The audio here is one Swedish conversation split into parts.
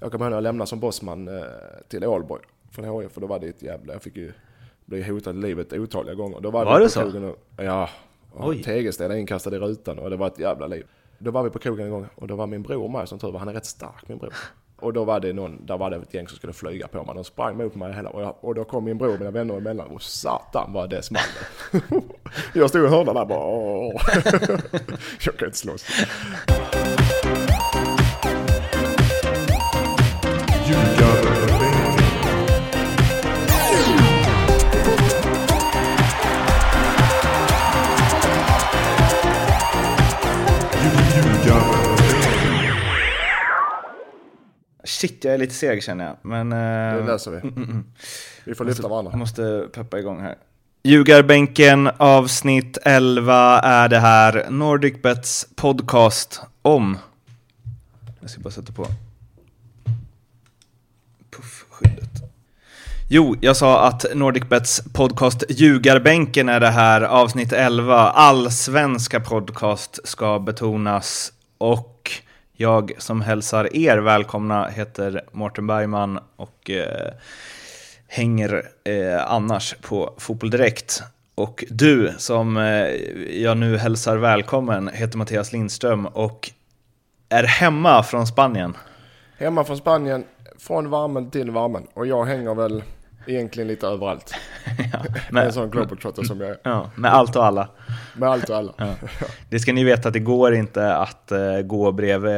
Jag kommer ihåg när jag lämnade som bossman eh, till Ålborg från HIF, för då var det ett jävla, jag fick ju bli hotad i livet otaliga gånger. Då Var vi det på så? Och, ja, och Oj. tegelsten inkastad i rutan och det var ett jävla liv. Då var vi på krogen en gång och då var min bror med som tur var, han är rätt stark min bror. Och då var det någon, där var det ett gäng som skulle flyga på mig. De sprang mot mig hela, och, jag, och då kom min bror och mina vänner emellan och satan vad det small. jag stod i hörnan där bara åh. Jag kan inte slåss. Shit, jag är lite seg känner jag. Men Det eh, löser vi. Vi får lyfta jag varandra. måste peppa igång här. Ljugarbänken avsnitt 11 är det här. NordicBets podcast om... Jag ska bara sätta på puffskyddet. Jo, jag sa att NordicBets podcast Ljugarbänken är det här, avsnitt 11. Allsvenska podcast ska betonas. Och jag som hälsar er välkomna heter Mårten Bergman och eh, hänger eh, annars på Fotboll Direkt. Och du som eh, jag nu hälsar välkommen heter Mattias Lindström och är hemma från Spanien. Hemma från Spanien, från värmen till värmen. Och jag hänger väl egentligen lite överallt. ja, Med en sån globetrotter som jag är. ja, med allt och alla. Med allt och alla. Det ska ni veta att det går inte att eh, gå bredvid...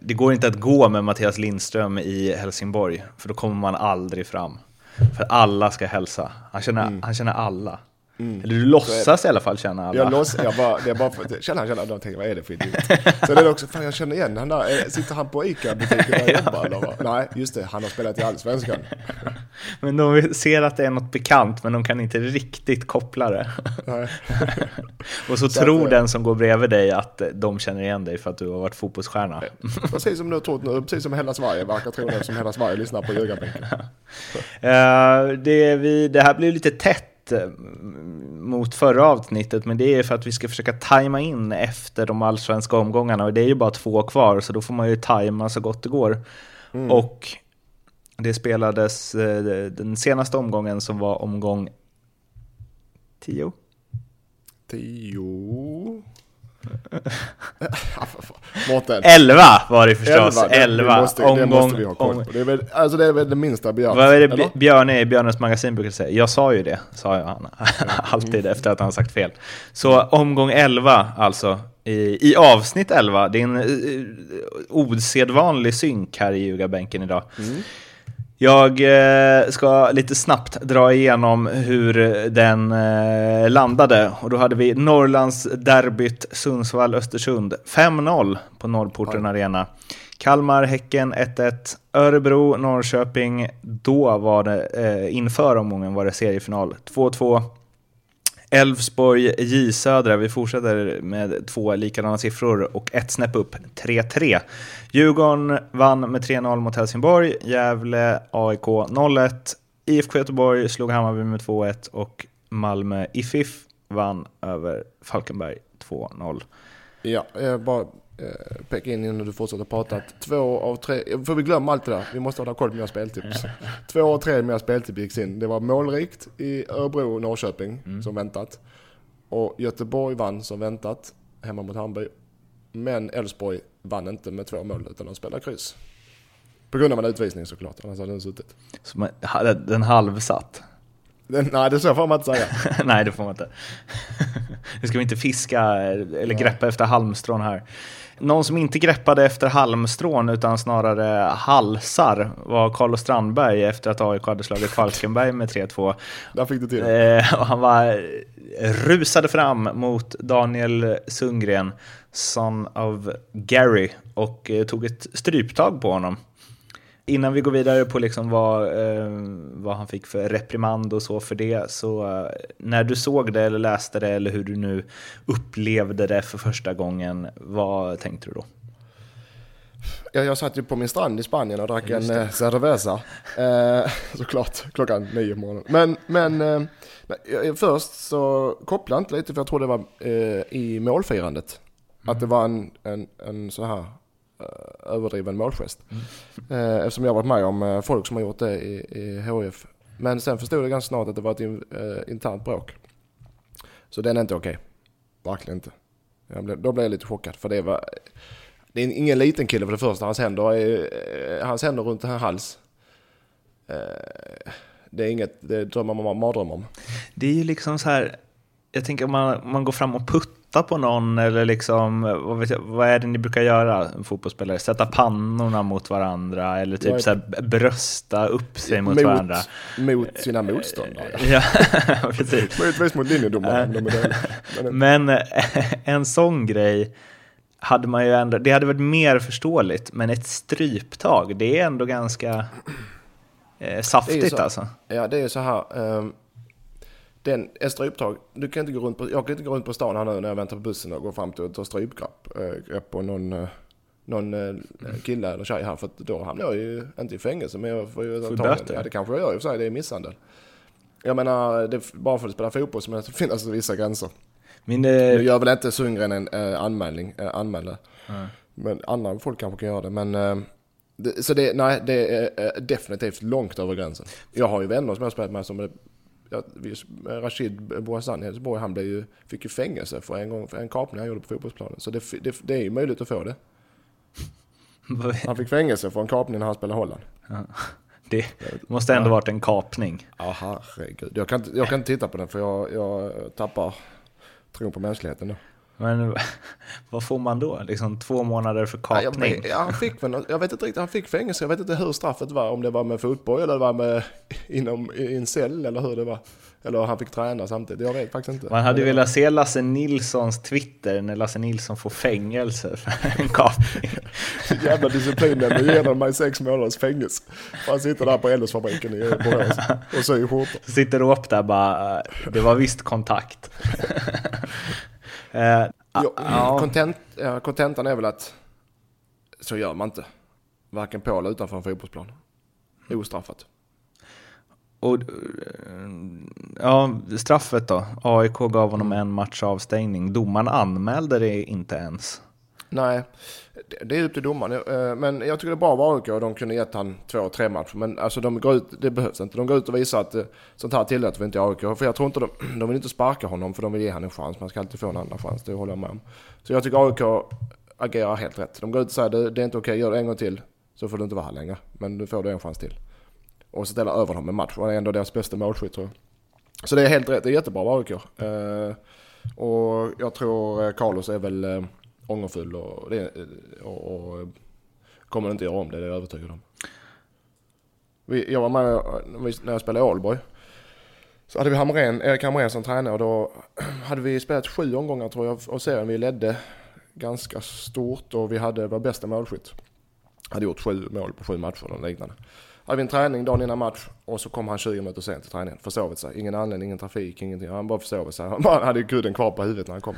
Det går inte att gå med Mattias Lindström i Helsingborg, för då kommer man aldrig fram. För alla ska hälsa. Han känner, han känner alla. Eller du låtsas i alla fall känna alla. Jag, låts, jag bara, det är bara för känner han känner, de tänker vad är det för idiot? Sen är det också, fan jag känner igen han där, Eh, sitter han på ICA-butiken jag jobbar eller vad? Nej, just det, han har spelat i Allsvenskan. Men de ser att det är något bekant, men de kan inte riktigt koppla det. Och så, Så tror att, den som går bredvid dig att de känner igen dig för att du har varit fotbollsstjärna. Precis som du har trott nu, precis som hela Sverige verkar tro nu, som hela Sverige lyssnar på ljugarbänken. Eh, det, vi, det här blir lite tätt eh, mot förra avsnittet, men det är för att vi ska försöka tajma in efter de allsvenska omgångarna och det är ju bara två kvar, så då får man ju tajma så gott det går. Och det spelades eh, den senaste omgången som var omgång 10. Tio... Mårten. 11 var det förstås. det- 11. Det måste, det omgång, måste vi ha koll på. Det är väl, alltså det är väl det minsta begärt. Vad är det eller? I Björnes magasin brukar säga? Jag sa ju det, sa jag han. Alltid efter att han sagt fel. Så omgång 11 alltså. I, I avsnitt 11, det är en osedvanlig synk här i ljugarbänken idag. Jag eh, ska lite snabbt dra igenom hur den eh, landade. Och då hade vi Norrlands derbyt Sundsvall-Östersund. 5-0 på Norrporten Arena. Kalmar, Häcken 1-1. Örebro, Norrköping. Då var det, eh, inför omgången var det seriefinal. 2-2. Elfsborg, J Södra. Vi fortsätter med två likadana siffror och ett snäpp upp, 3-3. Djurgården vann med 3-0 mot Helsingborg. Gävle, AIK 0-1. IFK Göteborg slog Hammarby med 2-1 och Malmö IFIF vann över Falkenberg 2-0. Ja, jag bara peka in innan du fortsätter prata att två av tre, för vi glömmer allt det där, vi måste ha koll på mina speltips. två av tre mina speltips gick in. Det var målrikt i Örebro och Norrköping som väntat. Och Göteborg vann som väntat hemma mot Hammarby. Men Elfsborg vann inte med två mål utan de spelade kryss. På grund av en utvisning såklart, annars hade den suttit. Så man, den halvsatt. Den, nej, det så får man inte säga. Nej, det får man inte. Nu ska vi inte fiska eller greppa efter halmstrån här. Någon som inte greppade efter halmstrån utan snarare halsar var Carlos Strandberg efter att AIK hade slagit Falkenberg med 3-2. Där fick du till. Eh, och han var, rusade fram mot Daniel Sundgren, son of Gary, och eh, tog ett stryptag på honom. Innan vi går vidare på liksom vad, eh, vad han fick för reprimand och så för det, så eh, när du såg det eller läste det eller hur du nu upplevde det för första gången, vad tänkte du då? Jag, jag satt ju på min strand i Spanien och drack en eh, cerveza. Eh, såklart, klockan nio på morgonen. Men, men eh, först så kopplade jag inte lite för jag tror det var eh, i målfirandet. Att det var en, en, en så här överdriven målgest. Mm. Eftersom jag varit med om folk som har gjort det i, i HF. Men sen förstod jag ganska snart att det var ett in, internt bråk. Så den är inte okej. Okay. Verkligen inte. Blev, då blev jag lite chockad för det var... Det är ingen liten kille för det första. Hans händer, är, hans händer runt hans hals. Det är inget, det drömmer man mardröm om. Det är ju liksom så här, jag tänker om man, man går fram och puttar på någon eller liksom, vad, jag, vad är det ni brukar göra, fotbollsspelare? Sätta pannorna mot varandra eller typ så här, brösta upp sig mot, mot varandra. Mot sina motståndare. ja, precis. Möjligtvis mot linjedomaren. Men en sån grej hade man ju ändå, det hade varit mer förståeligt, men ett stryptag, det är ändå ganska eh, saftigt så, alltså. Ja, det är så här. Um, den, ett stryptag, du kan inte gå runt på, jag kan inte gå runt på stan här nu när jag väntar på bussen och gå fram till och ta strypgrepp äh, på någon, äh, någon äh, kille eller tjej här. För då hamnar jag ju inte i fängelse men jag får ju böter. Ja det kanske jag gör i och för sig, det är misshandel. Jag menar, det, bara för att spela fotboll så finns det alltså vissa gränser. Min, eh... Nu gör väl inte Sundgren en äh, anmälning, äh, anmäler. Mm. Men andra folk kanske kan göra det. Men, det, så det, nej, det är äh, definitivt långt över gränsen. Jag har ju vänner som jag har spelat med som är ja, Rashid Bouhassan i Helsingborg, han blev ju, fick ju fängelse för en, gång, för en kapning han gjorde på fotbollsplanen. Så det, det, det är ju möjligt att få det. Han fick fängelse för en kapning när han spelade Holland. Ja. Det måste ändå ja. varit en kapning. Ja, herregud. Jag kan, jag kan inte titta på den för jag, jag tappar tron på mänskligheten då. Men vad får man då? Liksom två månader för kapning? Ja, han fick väl, jag vet inte riktigt, han fick fängelse. Jag vet inte hur straffet var. Om det var med fotboll eller det var med inom, i en cell eller hur det var. Eller han fick träna samtidigt. Jag vet faktiskt inte. Man hade velat se Lasse Nilssons Twitter när Lasse Nilsson får fängelse för en kapning. Jävla disciplinen. Nu ger de mig sex månaders fängelse. Han sitter där på LS-fabriken i Borås och syr skjortor. Sitter upp där bara, det var visst kontakt. Eh, kontentan är väl att så gör man inte. Varken på eller utanför en fotbollsplan. Ostraffat. Och, eh, ja, straffet då? AIK gav honom en match avstängning. Domaren anmälde det inte ens. Nej, det är upp till domaren. Eh, men jag tycker det är bra av AIK och de kunde gett han två, tre matcher. Men alltså de går ut, det behövs inte. De går ut och visar att eh, sånt här tillåter vi inte i AIK. För jag tror inte de, de vill inte sparka honom för de vill ge honom en chans. Man ska alltid få en andra chans, det håller jag med om. Så jag tycker AIK agerar helt rätt. De går ut och säger det, det är inte okej, gör det en gång till så får du inte vara här längre. Men du får du en chans till. Och så ställa över honom en match. Och det är ändå deras bästa målskytt tror jag. Så det är helt rätt, det är jättebra av AIK. Eh, och jag tror Carlos är väl ångerfull och, det, och, och kommer inte göra om det, det är jag övertygad om. Vi, jag var med när jag spelade i Ålborg. Så hade vi Hamrén, Erik Hamrén som tränare och då hade vi spelat sju omgångar tror jag och serien. Vi ledde ganska stort och vi hade vår bästa målskytt. Hade gjort sju mål på sju matcher eller liknande. Hade vi en träning dagen innan match och så kom han 20 minuter sent till träningen. Försovit sig. Ingen anledning, ingen trafik, ingenting. Han bara försovit sig. Han bara hade kudden kvar på huvudet när han kom.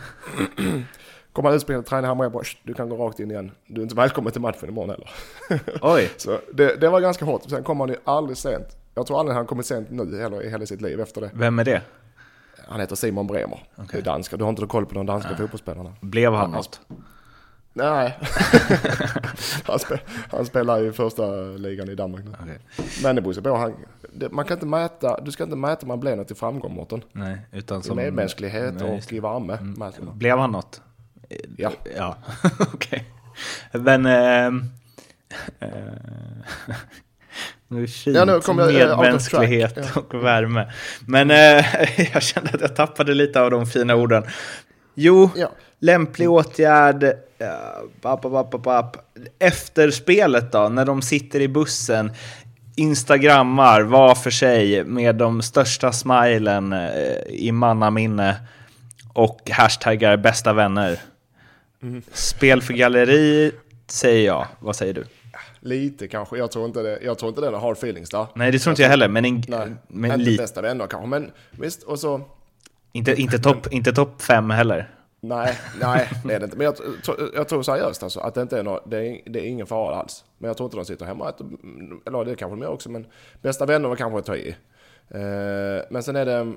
Kommer han utspelad, tränar han med bara, du kan gå rakt in igen. Du är inte välkommen till matchen imorgon heller. Oj. så det, det, var ganska hårt. Sen kom han ju aldrig sent. Jag tror aldrig han kommit sent nu heller i hela sitt liv efter det. Vem är det? Han heter Simon Bremer. Okay. Det är danska. Du har inte koll på de danska ja. fotbollsspelarna. Blev han något? Nej. han, spel, han, spelar i första ligan i Danmark nu. Okay. Men på. Han, det, man kan inte mäta, du ska inte mäta man blir något i framgång Mårten. Nej, utan som... I medmänsklighet och i värme. Mm. Blev han något? Ja. Ja, okej. Okay. Men... Äh, äh, det är fint ja, nu jag, eh, medmänsklighet ja. och värme. Men äh, jag kände att jag tappade lite av de fina orden. Jo, ja. lämplig åtgärd. Bap, bap, bap, Efter spelet då, när de sitter i bussen, instagrammar var för sig med de största smilen i mannaminne och hashtaggar bästa vänner. Mm. Spel för galleri säger jag. Vad säger du? Lite kanske. Jag tror inte det, jag tror inte det är hard feelings där. Nej, det tror inte jag heller. Men, en, nej, men inte bästa vänner kanske. Men visst, och så... Inte, inte topp inte top fem heller. Nej, nej det är det inte. Men jag, jag tror seriöst alltså att det inte är, något, det är, det är ingen fara alls. Men jag tror inte de sitter hemma och eller det kanske de gör också, men bästa vänner var kanske att ta i. Uh, men sen är det,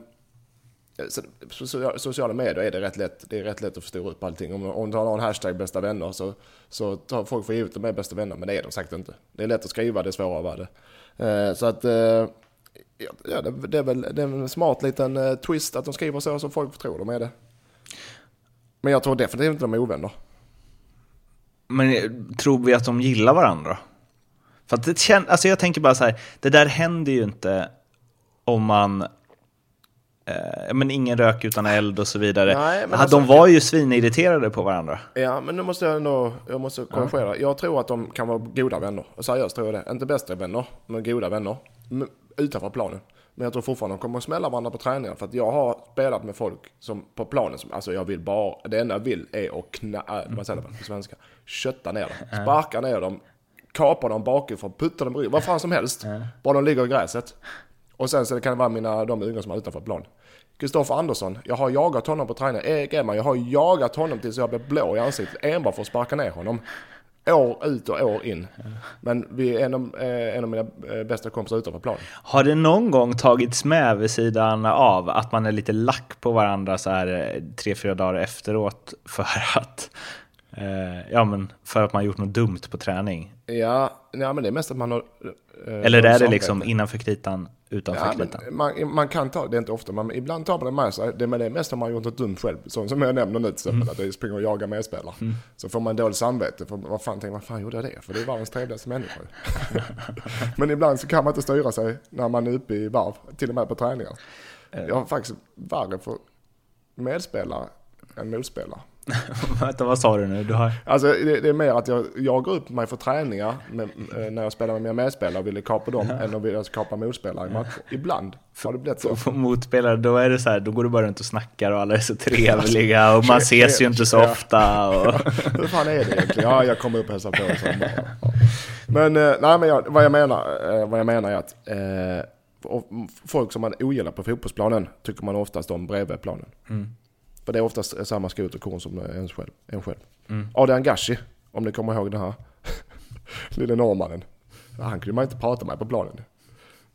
Eh, sociala medier är det rätt lätt, det är rätt lätt att förstora upp allting. Om, om du har en hashtag bästa vänner så, så tar folk för givet att de är bästa vänner, men det är de sagt inte. Det är lätt att skriva, det är svårare att vara det. Eh, så att, eh, ja, det, det, är väl det är en smart liten eh, twist att de skriver så så folk tror de är det. Men jag tror definitivt inte de är ovänner. Men eh, tror vi att de gillar varandra? För att det känns, alltså jag tänker bara så här, det där händer ju inte om man Eh, men ingen rök utan eld och så vidare. Nej, men alltså, de var ju svinirriterade på varandra. Ja, men nu måste jag ändå jag måste korrigera. Ja. Jag tror att de kan vara goda vänner. Seriöst tror jag det. Inte bästa vänner, men goda vänner. Utanför planen. Men jag tror fortfarande de kommer att smälla varandra på träningar. För att jag har spelat med folk som på planen, som, alltså jag vill bara, det enda jag vill är att knä, äh, vad säger man på svenska? Kötta ner dem, sparka ner dem, kapa dem bakifrån, putta dem i vad fan som helst. Bara de ligger i gräset. Och sen så kan det vara mina, de unga som är utanför plan. Kristoffer Andersson, jag har jagat honom på träning. Erik Edman, jag har jagat honom tills jag blev blå i ansiktet enbart för att sparka ner honom. År ut och år in. Men vi är en av, eh, en av mina eh, bästa kompisar utanför plan. Har det någon gång tagits med vid sidan av att man är lite lack på varandra så här eh, tre, fyra dagar efteråt för att Eh, ja, men för att man gjort något dumt på träning. Ja, ja men det är mest att man har... Eh, Eller är det liksom innanför kritan, utanför ja, kritan? Man, man, kan ta, det är inte ofta, men ibland tar man det med sig. Det, men det är mest om man har gjort något dumt själv. Så, som jag nämner nu till exempel, mm. att jag springer och jagar medspelare. Mm. Så får man dåligt samvete. För vad fan, tänker, vad fan gjorde jag det? För det är världens trevligaste människa. men ibland så kan man inte styra sig när man är uppe i varv, till och med på träningar. Eh. Jag har faktiskt värre för medspelare än motspelare. Vänta, vad sa du nu? Du har... Alltså det, det, är mer att jag, går upp mig för träningar med, eh, när jag spelar med mina medspelare och vill kapa dem än att vilja kapa motspelare i matcher. Ibland har det blivit så. För motspelare, då är det så här, då går du bara runt och snackar och alla är så trevliga och man ses ju inte så ofta. Och... Hur fan är det egentligen? Ja, jag kommer upp och hälsar på. Och så. Men, eh, nej, men jag, vad, jag menar, eh, vad jag menar är att eh, folk som man ogillar på fotbollsplanen tycker man oftast om bredvid planen. Mm. För det är oftast samma skoterkorn som en själv. En själv. Mm. Adrian Gashi, om ni kommer ihåg den här lille norrmannen. Han kunde man inte prata med på planen.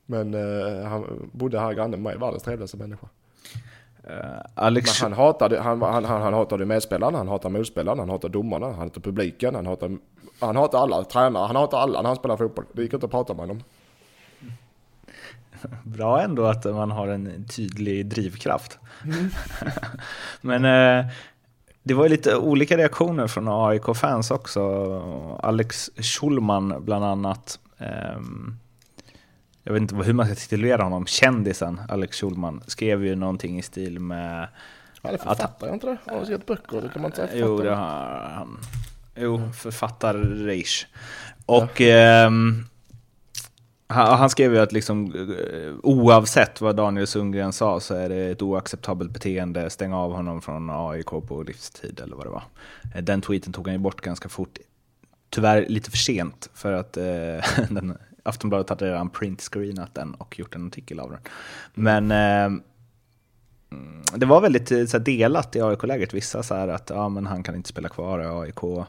Men uh, han bodde här granne med mig, världens trevligaste människa. Uh, Alex... Men han hatade, han, han, han, han hatade medspelarna, han hatade motspelarna, han hatade domarna, han hatade publiken, han hatade, han hatade alla tränare, han hatade alla när han spelade fotboll. Det gick inte att prata med honom. Bra ändå att man har en tydlig drivkraft. Mm. Men eh, det var ju lite olika reaktioner från AIK-fans också. Alex Schulman bland annat. Eh, jag vet inte hur man ska titulera honom, kändisen Alex Schulman skrev ju någonting i stil med... Han är författare, inte det? Han har skrivit böcker, det kan man inte säga Jo, det har han. Jo, författar-reish. Och... Ja. Eh, han, han, skrev ju att liksom, eh, oavsett vad Daniel Sundgren sa så är det ett oacceptabelt beteende, stänga av honom från AIK på livstid eller vad det var. Eh, den tweeten tog han ju bort ganska fort. Tyvärr lite för sent för att eh, den, Aftonbladet hade redan printscreenat den och gjort en artikel av den. Men eh, mm, det var väldigt eh, så här, delat i AIK-lägret. Vissa sa att ja, men han kan inte spela kvar i AIK.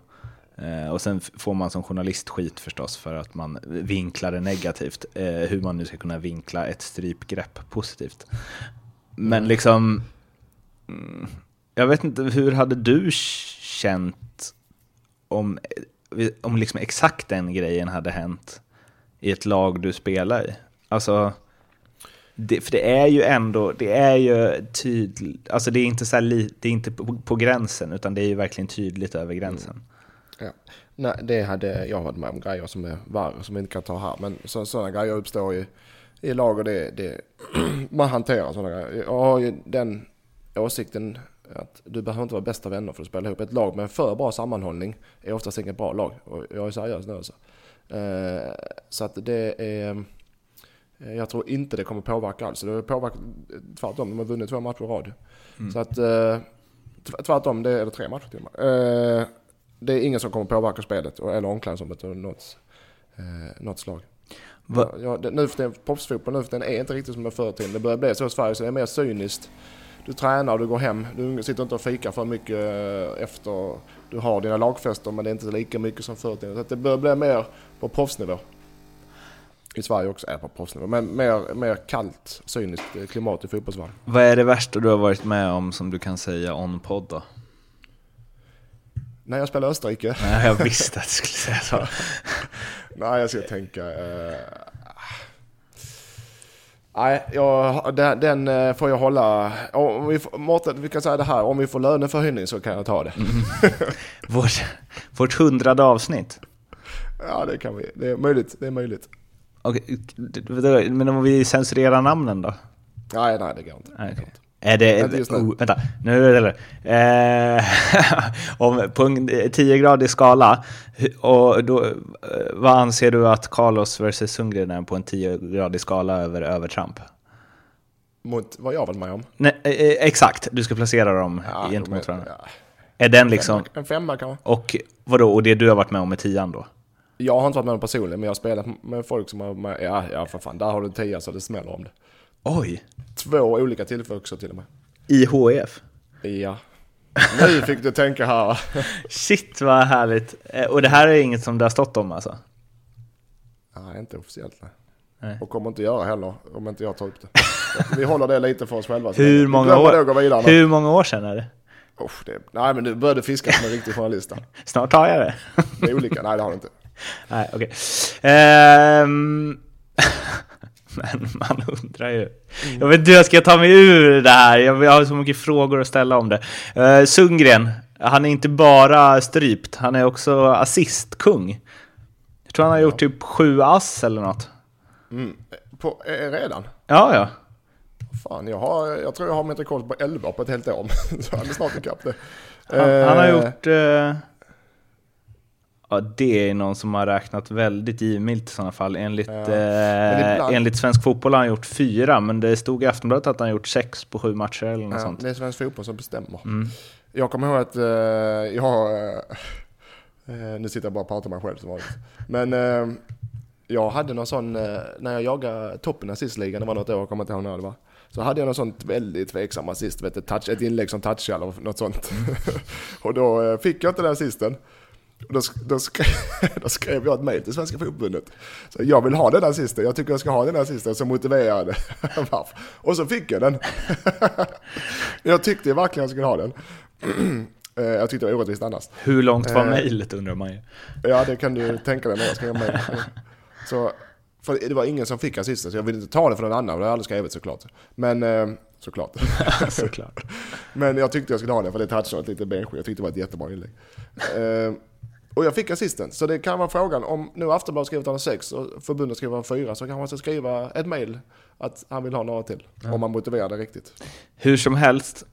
Eh, och sen får man som journalist skit förstås för att man vinklar det negativt. Eh, hur man nu ska kunna vinkla ett strypgrepp positivt. Men mm. liksom, mm, jag vet inte, hur hade du känt om, om liksom exakt den grejen hade hänt i ett lag du spelar i? Alltså, det, för det är ju ändå, det är ju tydligt, alltså det är inte, så här, det är inte på, på, gränsen, utan det är ju verkligen tydligt över gränsen. Mm. Ja. Nej, det hade jag varit med om grejer som är värre som vi inte kan ta här. Men så, sådana grejer uppstår i, i lag och det, det man hanterar sådana grejer. Jag har ju den åsikten att du behöver inte vara bästa vänner för att spela ihop. Ett lag med för bra sammanhållning är oftast inget bra lag. Och jag är seriös nu alltså. Eh, så att det är... Eh, jag tror inte det kommer påverka alls. Det påverkar tvärtom. De har vunnit två matcher i rad. Mm. Så att... Eh, tvärtom, det det tre matcher till och med det är ingen som kommer påverka spelet eller omklädningsrummet av något, eh, något slag. Va? Ja, det, nu för tiden, proffsfotboll nu för tiden är inte riktigt som det förr tiden. Det börjar bli så i Sverige så det är mer cyniskt. Du tränar och du går hem. Du sitter inte och fikar för mycket eh, efter du har dina lagfester men det är inte lika mycket som förr tiden. Så det börjar bli mer på proffsnivå. I Sverige också, är på proffsnivå. Men mer, mer kallt, cyniskt klimat i fotbollsvärlden. Vad är det värsta du har varit med om som du kan säga on podd då? När jag spelade Österrike. Nej, jag visste att du skulle säga så. Nej, jag ska tänka. Uh... Nej, jag, den, den, eh, får jag hålla. Om vi, Mårten, vi kan säga det här. Om vi får löneförhöjning så kan jag ta det. Mm. vårt, vårt hundrade avsnitt. Ja, det kan vi. Det är möjligt. Det är möjligt. Okej, men om vi censurerar namnen då? Nej, nej det går inte. Nej, okay. Är det... Oh, vänta, nu är det... Eh, om, på en 10-gradig skala, och då, eh, vad anser du att Carlos vs Sundgren är på en 10-gradig skala över övertramp? Mot vad jag varit med om? Nej, eh, eh, exakt, du ska placera dem ja, gentemot varandra. Ja. Är den liksom... En femma kanske. Och vadå, och det du har varit med om med tian då? Jag har inte varit med om personligen, men jag har spelat med folk som har... Med, ja, ja för fan, där har du tia så det smäller om det. Oj! Två olika tillfällen till och med. I HF? Ja. Nu fick du tänka här. Shit vad härligt. Eh, och det här är inget som det har stått om alltså? Nej, inte officiellt nej. nej. Och kommer inte göra heller om inte jag tar upp det. Vi håller det lite för oss själva. Hur många, år, hur många år sedan är det? Oh, det nej men du började fiska som en riktig journalist. Snart har jag det. det är olika, nej det har du inte. Nej, okej. Okay. Um... Men man undrar ju. Jag vet inte hur jag ska ta mig ur det här. Jag har så mycket frågor att ställa om det. Uh, Sundgren, han är inte bara strypt, han är också assistkung. Jag tror han har gjort typ sju ass eller något. Mm. På, eh, redan? Ja, ja. Fan, jag, har, jag tror jag har mitt rekord på 11 på ett helt år. Så han är snart ikapp det. Han, han har eh, gjort... Uh, Ja, det är någon som har räknat väldigt givmilt i sådana fall. Enligt, ja. eh, ibland... enligt Svensk Fotboll har han gjort fyra, men det stod i Aftonbladet att han gjort sex på sju matcher eller något ja, sånt. Det är Svensk Fotboll som bestämmer. Mm. Jag kommer ihåg att eh, jag. Eh, eh, nu sitter jag bara och pratar med mig själv som vanligt. Men eh, jag hade någon sån, eh, när jag jagade toppen i assistligan, det var något år, jag kommer inte ihåg när det var. Så hade jag något sånt väldigt tveksam assist, vet du, touch, ett inlägg som touchade eller något sånt. Och då fick jag inte den assisten. Då, då, skrev, då skrev jag ett mejl till Svenska Fotbollförbundet. Så jag vill ha den här sista, jag tycker jag ska ha den här sista, så motiverade varför. Och så fick jag den. jag tyckte verkligen jag skulle ha den. Eh, jag tyckte det var orättvist annars. Hur långt var eh, mejlet undrar man ju. Ja, det kan du tänka dig när jag skrev mejl. Så, för det var ingen som fick assisten, så jag ville inte ta det för någon annan. Det har jag aldrig skrivit såklart. Men, eh, såklart. såklart. Men jag tyckte jag skulle ha den för det touchade lite bench. Jag tyckte det var ett jättebra inlägg. Och jag fick assisten. Så det kan vara frågan, om nu Aftonbladet skriver att han har sex och förbundet skriver att han har fyra, så kan man ska skriva ett mail att han vill ha några till. Ja. Om man motiverar det riktigt. Hur som helst,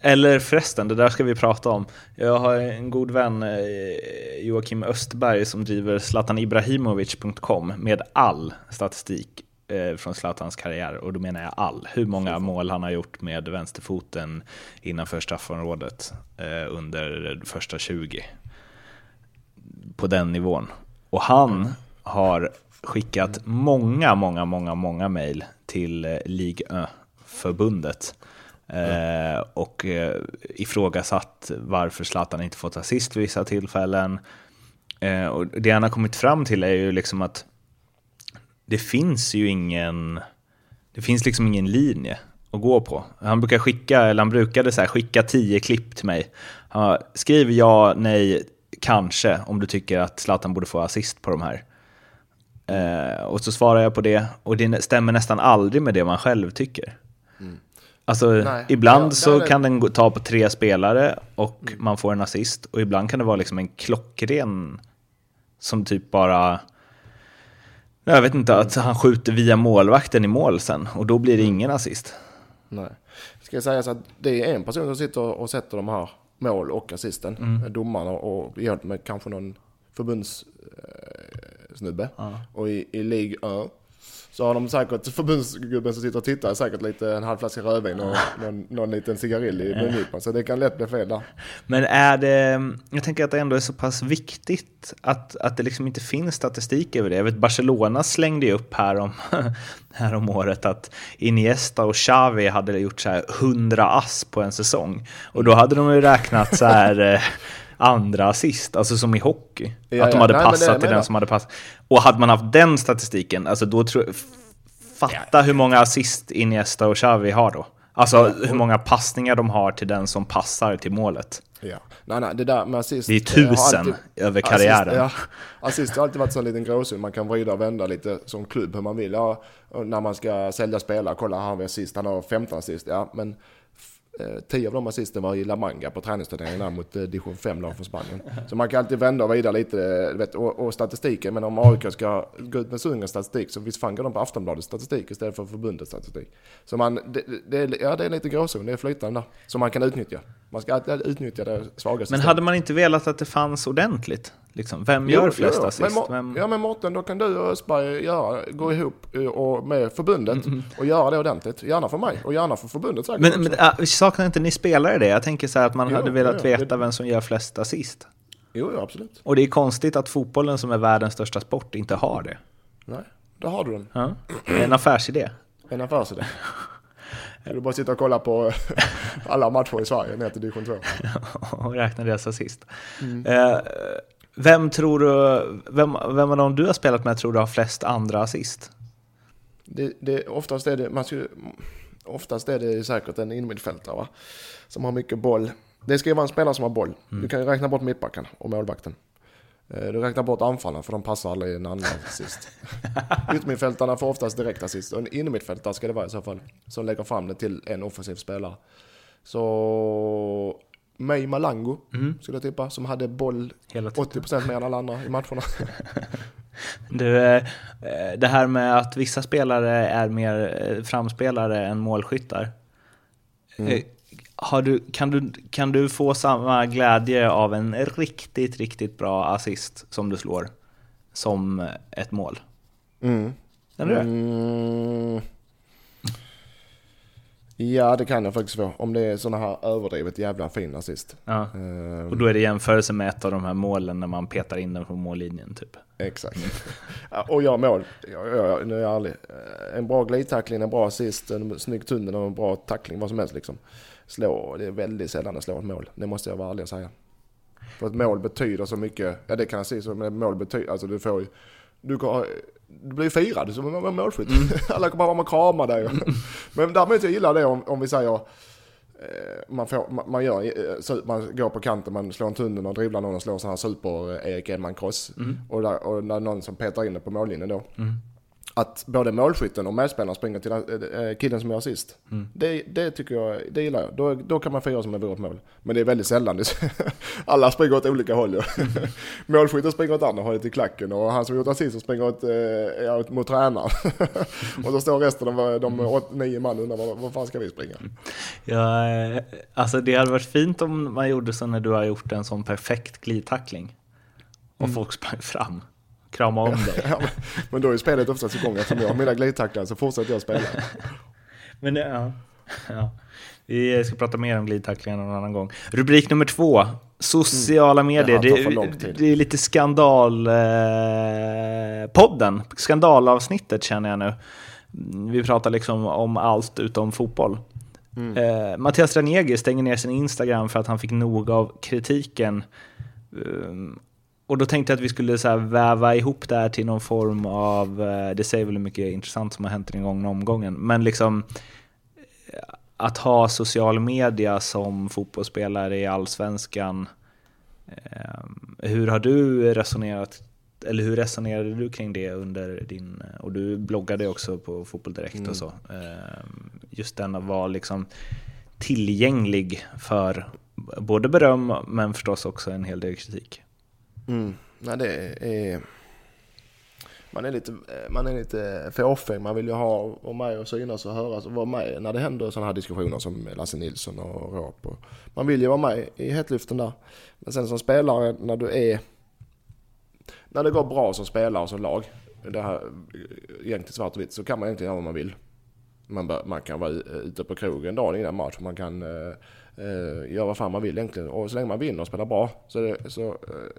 eller förresten, det där ska vi prata om. Jag har en god vän, eh, Joakim Östberg, som driver zlatanibrahimovic.com med all statistik eh, från Zlatans karriär, och då menar jag all. Hur många mål han har gjort med vänsterfoten innanför straffområdet eh, under första 20 på den nivån. Och han har skickat många, många, många, många mejl till eh, Ligue 1-förbundet. Eh, och eh, ifrågasatt varför Zlatan inte fått assist vid vissa tillfällen. Och det han har kommit fram till är ju liksom att det finns ju ingen, det finns liksom ingen linje att gå på. Han brukar skicka, eller han brukade så här, skicka tio klipp till mig. Han skriv ja, nej, kanske, om du tycker att Zlatan borde få assist på de här. Eh, och så svarar jag på det, och det stämmer nästan aldrig med det man själv tycker. Mm. Alltså, Nej. ibland ja, så kan den ta på tre spelare och mm. man får en assist, och ibland kan det vara liksom en klockren som typ bara... Jag vet inte, att han skjuter via målvakten i mål sen, och då blir det mm. ingen assist. Nej. Ska jag säga så att det är en person som sitter och sätter de här mål och assisten. Mm. Domarna och hjälpt med kanske någon förbundssnubbe. Eh, ja. Och i, i League Ö så har de säkert, förbundsgubben som sitter och tittar, säkert lite en halv flaska rödvin och någon, någon liten cigarill i mungipan. Så det kan lätt bli fel där. Men är det, jag tänker att det ändå är så pass viktigt att, att det liksom inte finns statistik över det. Jag vet Barcelona slängde ju upp här om, här om året att Iniesta och Xavi hade gjort så här 100 ass på en säsong. Och då hade de ju räknat så här eh, andra assist, alltså som i hockey. Ja, att de hade Nej, passat det- till den som hade passat. Och hade man haft den statistiken, alltså då tror f- Fatta hur många assist Iniesta och Xavi har då. Alltså hur många passningar de har till den som passar till målet. Ja. Nej, nej, det där med assist. Det är eh, tusen alltid- över karriären. Assist, ja. assist har alltid varit en liten gråzon. Man kan vrida och vända lite som klubb hur man vill. Ja, när man ska sälja spelare, kolla här har vi assist, han har 15 assist. Ja, men eh, 10 av de assisten var i La Manga på träningsturneringen där mot eh, division 5 lag från Spanien. Så man kan alltid vända och vrida lite. Vet, och, och statistiken, men om AIK ska gå ut med Sundgrens statistik så visst fan går de på Aftonbladets statistik istället för förbundets statistik. Så man, det, det, ja, det är lite gråzon, det är flytande där. Som man kan utnyttja. Man ska alltid utnyttja det svagaste. Men hade man inte velat att det fanns ordentligt? Liksom, vem gör flest assist? Men, Vem... Ja men Mårten, då kan du och Östberg göra, gå ihop eh, och, med förbundet och göra det ordentligt. Gärna för mig och gärna för förbundet säkert Men, också. men äh, saknar inte ni spelare det? Jag tänker så här att man Jo, hade velat ja, ja. veta vem som gör flest assist. Jo, jo, absolut. Och det är konstigt att fotbollen som är världens största sport inte har det. Nej, där har du den. Ja. En affärsidé. En affärsidé. Du bara sitta och kolla på alla matcher i Sverige ner till division 2. och räkna deras assist. Mm. Eh, vem tror du, vem, vem av dem du har spelat med tror du har flest andra assist? Det, det, oftast, är det, man ska, oftast är det säkert en innermittfältare va? Som har mycket boll. Det ska ju vara en spelare som har boll. Du kan ju räkna bort mittbacken och målvakten. Eh, Du räknar bort anfallen för de passar aldrig en annan assist. Yttermittfältarna får oftast direkt assist och en innermittfältare ska det vara i så fall. Som lägger fram det till en offensiv spelare. Så May Malango skulle jag tippa som hade boll Hela tiden. 80% mer än alla andra i matcherna. Du, eh, det här med att vissa spelare är mer eh, framspelare än målskyttar. Eh, Har du, kan, du, kan du få samma glädje av en riktigt, riktigt bra assist som du slår som ett mål? Mm. Kan du det? Mm. Ja, det kan jag faktiskt få. Om det är sådana här överdrivet jävla fin assist. Ja. Ehm, Och då är det jämförelse med ett av de här målen när man petar in den på mållinjen typ. Exakt. Och gör mål. Ja, ja, ja, nu är jag ärlig. Eh, En bra glidtackling, en bra assist, en snygg tunnel och en bra tackling, vad som helst liksom. Slå, det är väldigt sällan jag slår ett mål. Det måste jag vara ärlig och säga. För ett mål betyder så mycket. Ja, det kan jag säga men mål betyder, alltså du får ju, du, kan, du blir firad som en målskytt. Alla kommer vara och krama dig. men däremot jag gillar det om, om vi säger Eh, man, får, man, man, gör, eh, man går på kanten, man slår en tunnel och dribblar någon och slår sån här super eh, Erik Edman-cross. Och, där, och när någon som petar in det på mållinjen då. Att både målskytten och medspelaren springer till eh, killen som gör assist. Det, det tycker jag, det gillar jag. Då, då kan man fira som en vore mål. Men det är väldigt sällan. Alla springer åt olika håll ju. Målskytten springer åt andra hållet i klacken och han som gjort assisten springer åt, eh, ja, mot tränaren. och då står resten av de åt, nio man undrar var, var fan ska vi springa? Ja, eh, alltså det hade varit fint om man gjorde så när du har gjort en sån perfekt glidtackling. Och folk sprang fram, kramade om dig. Ja, men, men då är spelet oftast igång eftersom jag har mina glidtacklar så fortsätter jag spela. Men ja. ja. Vi ska prata mer om glidtacklingar någon annan gång. Rubrik nummer två. Sociala medier. Det Det, är lite skandal... Eh. Skandalavsnittet känner jag nu. Mm, Vi pratar liksom om allt utom fotboll. Eh, Mattias Ranegi stänger ner sin Instagram för att han fick nog av kritiken. Um, och då tänkte jag att vi skulle så väva ihop det här till någon form av, eh, det säger väl hur mycket intressant som har hänt i den gångna omgången, men liksom eh, att ha social media som fotbollsspelare i allsvenskan. Eh, hur har du resonerat, eller hur resonerade du kring det under din, och du bloggade också på Fotboll Direkt och så. Just den att vara liksom tillgänglig för både beröm men förstås också en hel del kritik. Mm. Nej, det är... Man är lite, man är lite fåfäng. Man vill ju ha vara med och synas och höras och vara med när det händer sådana här diskussioner som Lasse Nilsson och Råp. Och Man vill ju vara med i hetluften där. Men sen som spelare när du är... När det går bra som spelare och som lag, det här egentligen svart och vitt, så kan man egentligen göra vad man vill. Man, bör, man kan vara ute på krogen dagen innan match. Man kan eh, eh, göra vad fan man vill egentligen. Och så länge man vinner och spelar bra så, det, så, eh,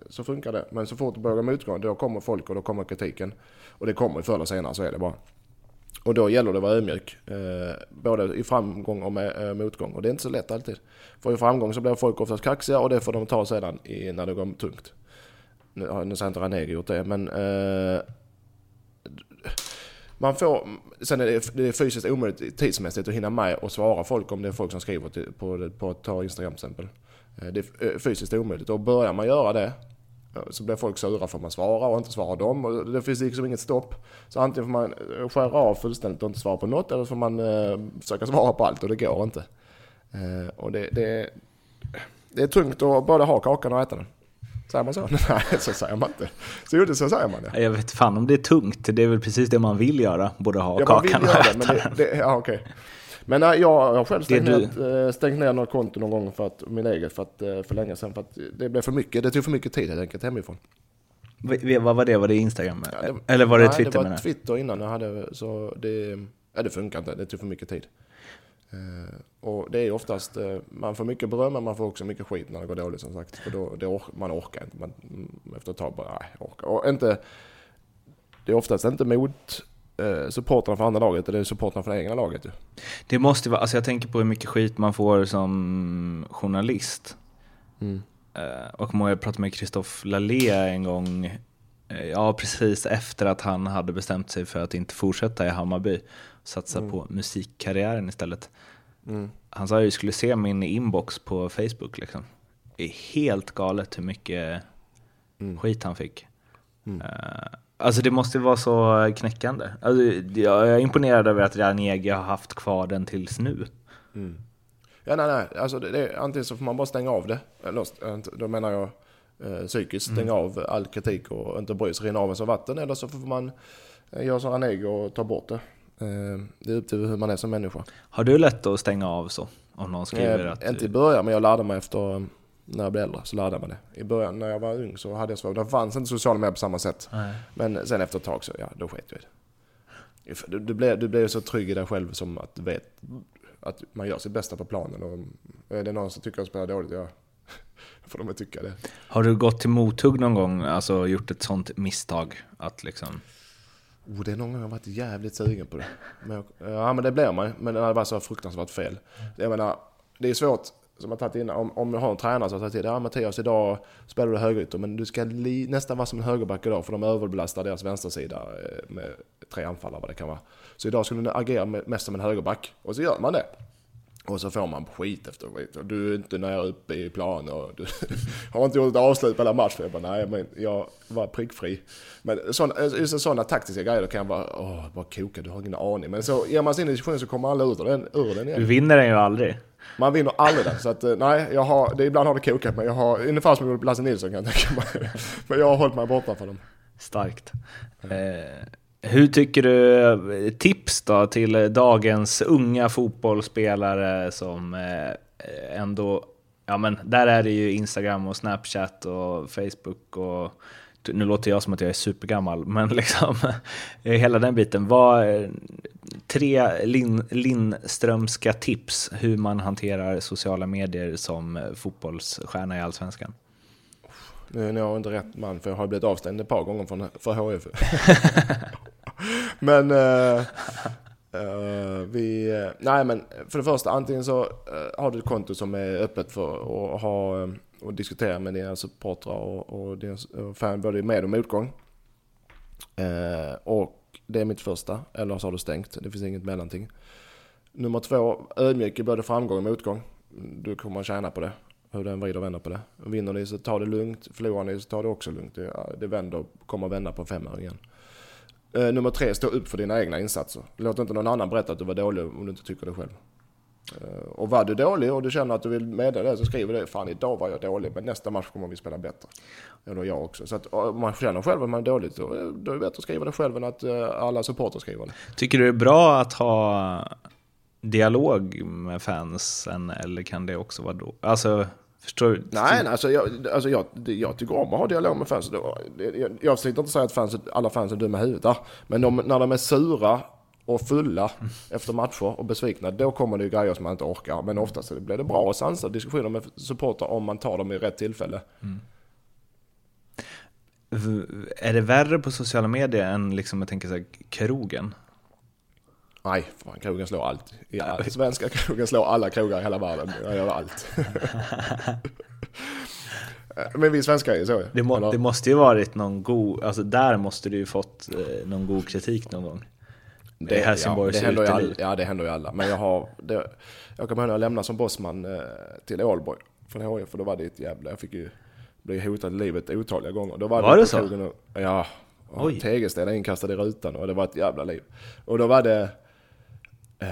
så funkar det. Men så fort det börjar gå motgång då kommer folk och då kommer kritiken. Och det kommer förr eller senare, så är det bara. Och då gäller det att vara ödmjuk. Eh, både i framgång och med, eh, motgång. Och det är inte så lätt alltid. För i framgång så blir folk oftast kaxiga och det får de ta sedan i, när det går tungt. Nu, har- nu säger inte Ranegi gjort det men... Eh, man får, sen är det, det är fysiskt omöjligt tidsmässigt att hinna med och svara folk om det är folk som skriver till, på, på ta Instagram till exempel. Eh, det är eh, fysiskt omöjligt och börjar man göra det eh, så blir folk sura för att man svarar och inte svarar dem. Och det finns liksom inget stopp. Så antingen får man skära av fullständigt och inte svara på något eller så får man eh, försöka svara på allt och det går inte. Eh, och det, det, det är tungt att både ha kakan och äta den. Säger man så? Nej, så säger man inte. Så, jo, det- så säger man det. Jag vet fan om det är tungt, det är väl precis det man vill göra, både ha Ja, kakan och göra det, äta men den. det, det, ja, okej. Men nej, jag har själv stängt, ner, eh, stängt ner något konto någon gång för att, min eget för, att, eh, för länge sedan. För att det blev för mycket, det tog för mycket tid helt enkelt hemifrån. V- Vad var det? Var det Instagram? Ja, det- Eller var det nej, Twitter det var? Twitter innan jag hade, så det, ja, det funkar inte, det tog för mycket tid. Eh, och det är oftast, eh, man får mycket beröm men man får också mycket skit när det går dåligt som sagt. För då, or- man orkar inte, man, mm, efter ett tag bara, nej, orkar. Och inte, det är oftast inte mot eh, supportrarna från andra laget, är supportrarna från det egna laget ju. Det måste vara, alltså jag tänker på hur mycket skit man får som journalist. Mm. Och jag pratade med Christophe Lalé en gång, ja precis efter att han hade bestämt sig för att inte fortsätta i Hammarby, satsa på musikkarriären istället. Mm. Han sa att jag skulle se min inbox på Facebook liksom. Det är helt galet hur mycket Mm. skit han fick. Mm. Eh, Alltså det måste vara så knäckande. Alltså, jag är imponerad över att Ranegi har haft kvar den tills nu. Mm. Ja, nej, nej. Alltså, det, det, antingen så får man bara stänga av det. Eller, då menar jag eh, psykiskt stänga av all kritik och inte bry sig, rinna av en som vatten. Eller så får man eh, göra som Ranegi och ta bort det. Eh, det är upp till hur man är som människa. Har du lätt att stänga av så? Om någon skriver Eh, att... Inte i början, men jag lärde mig efter eh, när jag blev äldre. Så jag mig det. I början när jag var ung så hade jag svårt. Det fanns inte sociala medier på samma sätt. Nej. Men sen efter ett tag så, ja, då sket jag i det. Du, du, blir, du så trygg i dig själv som att du vet att man gör sitt bästa på planen. Och är det någon som tycker att jag spelar dåligt, ja, får de väl tycka det. Har du gått till mothugg någon gång, alltså gjort ett sånt misstag? Att liksom... Oh, det är någon gång jag har varit jävligt sugen på det. Men, jag- ja, men det blir man. Men det var så fruktansvärt fel. Jag menar, det är svårt, som jag tagit innan, om, om jag har en tränare som har sagt till dig, ja Mattias idag spelar du högerytter, men du ska li, nästan vara som en högerback idag, för de överbelastar deras vänstersida eh, med tre anfallare vad det kan vara. Så idag skulle du agera med- mest som en högerback, och så gör man det. Och så får man skit efter skit. Du är inte nära uppe i plan och du har inte gjort ett avslut på hela matchen. Jag bara, nej men jag var prickfri. Men just sådana taktiska grejer då kan jag bara, åh, bara koka, du har ingen aning. Men så ger man sig in i diskussionen så kommer alla ut ur den, ur den Du igen. vinner den ju aldrig. Man vinner aldrig den. Så att, eh, nej, jag har, det, ibland har det kokat men jag har, ungefär som med Lasse Nilsson kan jag tänka mig. Men jag har hållit mig borta från dem. Starkt. Eh, hur tycker du, tips då till dagens unga fotbollsspelare som eh, ändå, ja men där är det ju Instagram och Snapchat och Facebook och nu låter jag som att jag är supergammal, men liksom hela den biten. Vad, tre Lin, Lindströmska tips hur man hanterar sociala medier som fotbollsstjärna i Allsvenskan? Nu är jag inte rätt man för jag har blivit avstängd ett par gånger från, för HIF. men uh, uh, vi, eh, nej men för det första antingen så har du ett konto som är öppet för att ha och diskutera med dina supportrar och, och dina fan både med och motgång. Eh, och det är mitt första, eller så har du stängt. Det finns inget mellanting. Nummer två, ödmjuk i både framgång och motgång. Du kommer att tjäna på det. Hur den vrider och vänder på det. Vinner ni så ta det lugnt. Förlorar ni så ta det också lugnt. Det, det vänder, kommer att vända på femöringen. år igen. Eh, nummer tre, stå upp för dina egna insatser. Låt inte någon annan berätta att du var dålig om du inte tycker det själv. Eh, och var du dålig och du känner att du vill meddela det så skriver det. Fan idag var jag dålig men nästa match kommer vi spela bättre. Eller jag också. Så att om man känner själv att man är dålig då, eh, då är det bättre att skriva det själv än att eh, alla supportrar skriver det. Tycker du det är bra att ha dialog med fansen eller kan det också vara då? Alltså, förstår du? Nej, nej alltså, jag, alltså jag, jag tycker om att ha dialog med fans. Det- det- Jag, jag försöker inte säga att fans, alla fans är dumma i huvudet. Men de, när de är sura och fulla efter matcher och besvikna, då kommer det ju grejer som man inte orkar. Men oftast blir det bra och sansade diskussioner med supportrar om man tar dem i rätt tillfälle. V- Är det värre på sociala medier än liksom, jag tänker så här, krogen? Nej, fan, krogen slår allt. Ja, svenska krogen slår alla krogar i hela världen. Jag gör allt. Men vi svenskar är ju så. Det, må, det måste ju varit någon god, alltså där måste du ju fått eh, någon god kritik någon gång. Det är Helsingborgs ja, det händer alla, Ja, det händer ju alla. Men jag har... Det, jag kommer ihåg när jag lämnade som bossman eh, till Ålborg från HIF, för då var det ett jävla... Jag fick ju bli hotad i livet otaliga gånger. Då var, Var det så? Och, ja. Och Oj. Tegelsten inkastad i rutan och det var ett jävla liv. Och då var det... Eh,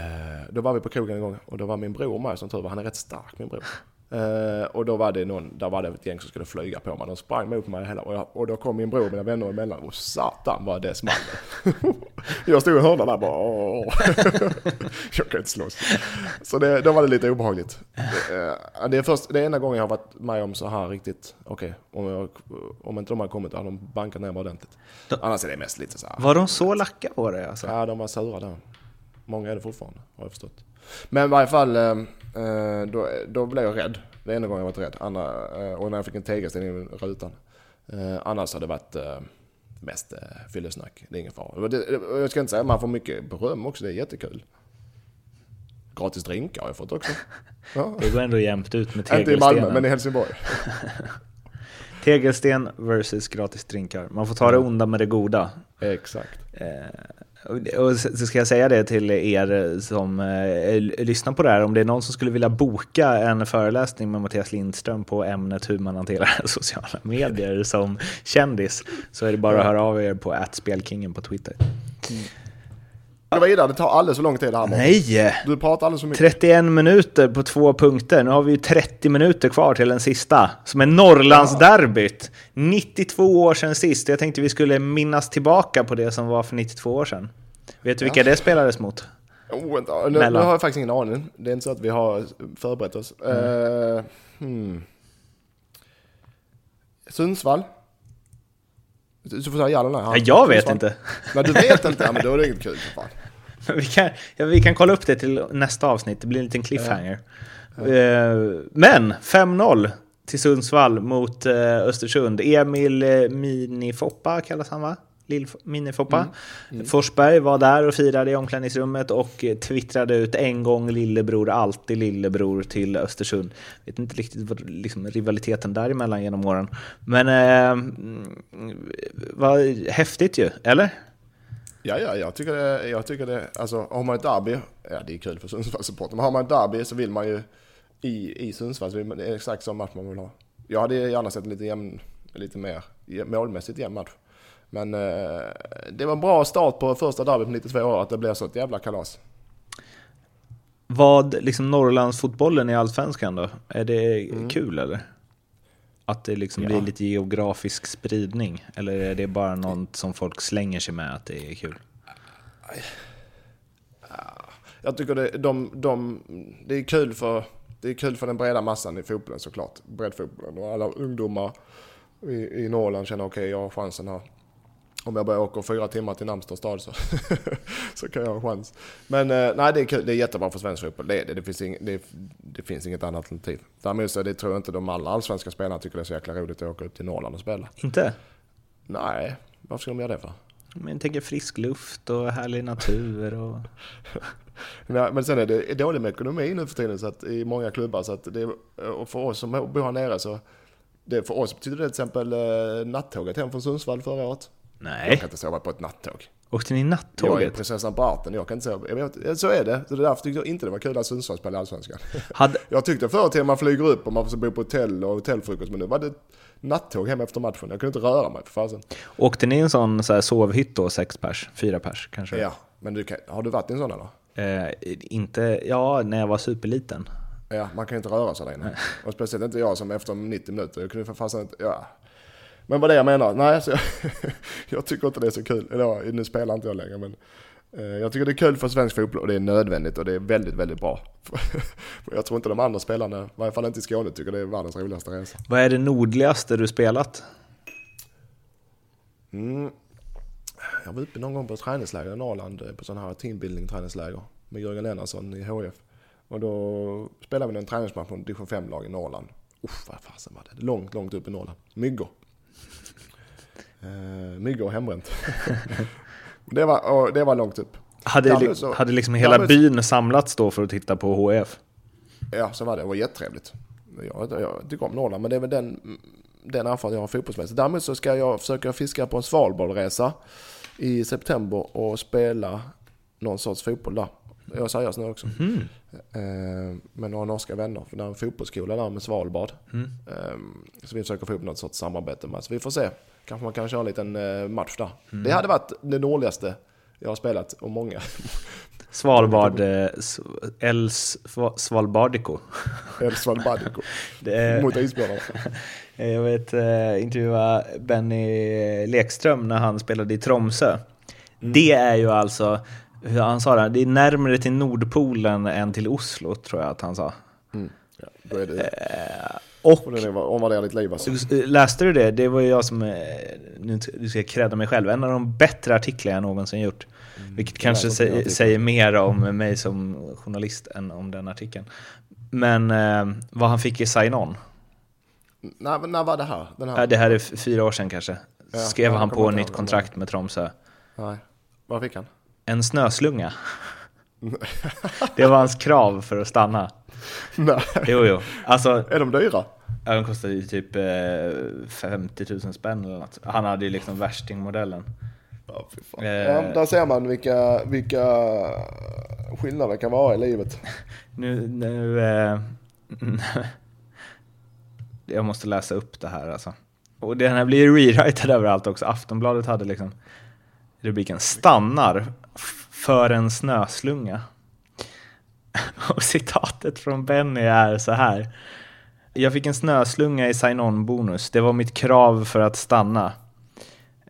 då var vi på krogen en gång och då var min bror med som tur var. Han är rätt stark min bror. Eh, och då var det någon, där var det ett gäng som skulle flyga på mig. De sprang mot mig hela och, jag, och då kom min bror och mina vänner emellan och satan vad det small. jag stod i hörnan där bara åh. Jag kan inte slåss. Så det, då var det lite obehagligt. Eh, det är först, det är enda gången jag har varit med om så här riktigt, okej, om, jag, om inte de hade kommit hade de bankat ner mig ordentligt. Då- Annars är det mest lite så här. Var de så lacka på det alltså? Ja, de var sura där. Många är det fortfarande, har jag förstått. Men i varje fall, eh, eh, då, då blev jag rädd. Det är enda gången jag varit rädd. Andra, eh, och när jag fick en tegelsten i rutan. Annars har det varit mest fyllesnack. Det är ingen fara. Jag ska inte säga att man får mycket beröm också, det är jättekul. Gratis drinkar har jag fått också. Ja. Det går ändå jämnt ut med Inte i Malmö, tegelstenen. men i Helsingborg. Tegelsten versus gratis drinkar. Man får ta det onda med det goda. Exakt. Eh, och- så ska jag säga det till er som eh, lyssnar på det här. Om det är någon som skulle vilja boka en föreläsning med Mattias Lindström på ämnet hur man hanterar sociala medier som kändis så är det bara att höra av er på spelkingen på Twitter. Mm. Gå vidare, det tar alldeles för lång tid det här. Nej! Du pratar alldeles för mycket. 31 minuter på två punkter. Nu har vi ju 30 minuter kvar till den sista, som är Norrlandsderbyt. 92 år sedan sist. Jag tänkte vi skulle minnas tillbaka på det som var för 92 år sedan. Vet du vilka det spelades mot? Oh, vänta. Nu, nu har jag faktiskt ingen aning. Det är inte så att vi har förberett oss. Eh, hmm. Sundsvall? Du får säga ja eller nej. Ja, jag vet inte. Nej, du vet inte? Ja, men då är det inget kul. Fan. Men Vi kan, ja, vi kan kolla upp det till nästa avsnitt, det blir en liten cliffhanger. Eh, men 5-0 till Sundsvall mot eh, Östersund. Emil eh, Minifoppa kallas han va? Lill Minifoppa. Forsberg var där och firade i omklädningsrummet och eh, twittrade ut en gång lillebror, alltid lillebror till Östersund. Vet inte riktigt vad liksom, rivaliteten däremellan genom åren. Men eh, mm, vad häftigt ju, eller? Ja, ja, jag tycker det. Jag tycker det alltså, har man ett derby, ja det är kul för Sundsvallssupportrar, men har man ett derby så vill man ju i, i Sundsvall, så vill man, det är exakt samma match man vill ha. Jag hade gärna sett en lite, jämn, lite mer målmässigt jämn match. Men eh, det var en bra start på första derbyt på 92 år, att det blev så ett jävla kalas. Vad, liksom Norrlandsfotbollen i Allsvenskan då? Är det Mm. kul eller? Att det liksom Ja. blir lite geografisk spridning? Eller är det bara något som folk slänger sig med att det är kul? Jag tycker det, de, de, det är kul för det är kul för den breda massan i fotbollen såklart. Breddfotbollen och alla ungdomar i, i Norrland känner okej, jag har chansen här. Om jag bara åker fyra timmar till Namstad stad så, så kan jag ha en chans. Men eh, nej, det är kul. Det är jättebra för svensk fotboll. Det, det, det, finns ing, det, det finns inget annat alternativ. Däremot så det, tror jag inte de alla allsvenska spelarna tycker det är så jäkla roligt att åka upp till Norrland och spela. Inte? Nej, varför ska de göra det för? Men jag tänker frisk luft och härlig natur och... Nej, men sen är det dåligt med ekonomi nu för tiden så att, i många klubbar. Så att det, och för oss som bor här nere så det, för oss betyder det till exempel eh, nattåget hem från Sundsvall förra året. Jag Nej, kan inte sova på ett nattåg. åkte ni Jag är nattåget? prinsessan på ärten, jag kan inte sova. Jag vet, så är det. Så det är därför tyckte jag inte det var kul att Sundsvall spelade Allsvenskan. Hade, Jag tyckte förr till att man flyger upp och man får bo på hotell och hotellfrukost. Men nu var det nattåg hem efter matchen. Jag kunde inte röra mig för fasen. åkte ni i en sån så här sovhytt då, sex pers? Fyra pers kanske? Ja, men du kan, har du varit i en sån eller? Eh, inte, ja, när jag var superliten. Ja, man kan ju inte röra sig där inne. Och speciellt inte jag som efter 90 minuter, jag kunde för fasen inte, ja. Men vad det jag menar, nej så jag, jag tycker inte det är så kul. Eller nu spelar inte jag längre men eh, jag tycker det är kul för svensk fotboll och det är nödvändigt och det är väldigt, väldigt bra. Jag tror inte de andra spelarna, i varje fall inte i Skåne, tycker det är världens roligaste resa. Vad är det nordligaste du spelat? Mm. Jag var uppe någon gång på ett träningsläger i Norrland, eh, på sån här teambuilding träningsläger med Jörgen Lennartsson i HF. Och då spelade vi en träningsmatch en division 5-lag i Norrland. Uff, vad fasen var det? Långt, långt upp i Norrland. Myggor. Eh, myggor och hembränt. det, var, och det var långt upp. Hade, men så- hade liksom hela men- byn samlats då för att titta på HF? Ja, så var det. Det var jättetrevligt. Jag, jag tycker om Norrland, men det är väl den, den erfarenhet jag har fotbollsmässigt. Däremot så ska jag försöka fiska på en Svalbardresa i september och spela någon sorts fotboll där. Jag seriös nu också. Mm. Eh, med några norska vänner. För det är en fotbollsskola där med Svalbard. Mm. Eh, så vi försöker få upp något sorts samarbete med. Så vi får se. Kanske man kan köra en liten eh, match där. Mm. Det hade varit det nordligaste jag har spelat och många. Svalbard, eh, Sva- Svalbardico. Eller Svalbardiko. Det är- Mot isbjörnarna. Jag vet, eh, intervjua Benny Lekström när han spelade i Tromsö. Det är ju alltså, hur han sa det, det är närmare till Nordpolen än till Oslo tror jag att han sa. Mm. Ja, då är det Eh, Och Och den är omvärderar ditt liv alltså. läste du det? Det var ju jag som, eh, nu ska jag credda mig själv, en av de bättre artiklar jag någonsin gjort. Vilket kanske sä- säger mer om mig som journalist än om den artikeln. Men eh, vad han fick i sign-on, När, när var det här? Den här? Det här är fyra år sedan kanske, skrev ja, han på nytt kontrakt med Tromsö. Nej. Vad fick han? En snöslunga. Det var hans krav för att stanna. Nej. Jo, jo. Alltså, Är de dyra? ja, de kostade ju typ eh, 50 000 spänn eller något. Han hade ju liksom värstingmodellen. Ja. Eh. Ja, där ser man vilka, vilka skillnader kan vara i livet. Nu, nu... Eh, jag måste läsa upp det här alltså. Och den här blir ju rewritad överallt också. Aftonbladet hade liksom rubriken Stannar för en snöslunga. Och citatet från Benny är så här. Jag fick en snöslunga i sign-on-bonus. Det var mitt krav för att stanna.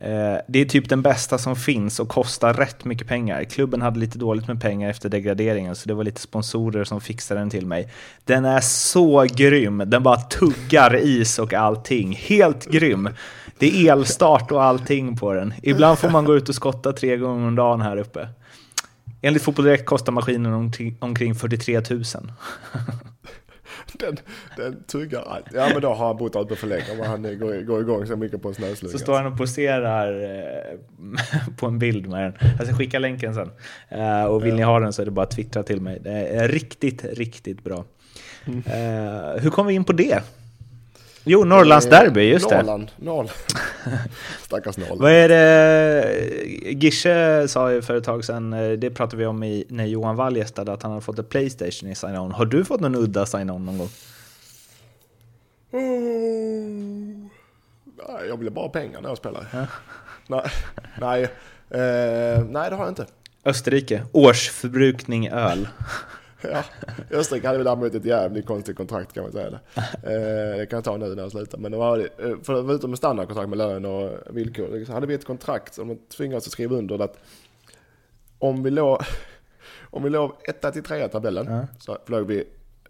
Eh, det är typ den bästa som finns och kostar rätt mycket pengar. Klubben hade lite dåligt med pengar efter degraderingen så det var lite sponsorer som fixade den till mig. Den är så grym, den bara tuggar is och allting. Helt grym! Det är elstart och allting på den. Ibland får man gå ut och skotta tre gånger om dagen här uppe. Enligt Fotboll Direkt kostar maskinen omkring 43 000. Den, den tuggar allt. Ja men då har han bott ute för länge om han går, går igång så mycket på en snöslunga. Så står han och poserar eh, på en bild med den. Jag ska skicka länken sen. Eh, och vill ni ha den så är det bara att twittra till mig. Det är riktigt, riktigt bra. Eh, hur kom vi in på det? Jo, Norrlands derby, just det. Norrland, Norrland. Stackars Norrland. Vad är det? Gische sa ju för ett tag sedan, eh, det pratade vi om i, när Johan Wall gästade, att han hade fått ett Playstation i sign-on. Har du fått någon udda sign-on någon gång? Nej, jag ville bara pengar när jag spelar. Nej, nej, eh, nej det har jag inte. Österrike, årsförbrukning öl. Ja, Österrike hade vi däremot ett jävligt konstigt kontrakt kan man säga det. Eh, det kan jag ta nu när jag slutar. Men det var, eh, förutom med standardkontrakt med lön och villkor, så hade vi ett kontrakt som de tvingade oss att skriva under att om vi låg, om vi låg etta till trea i tabellen Ja. så flög vi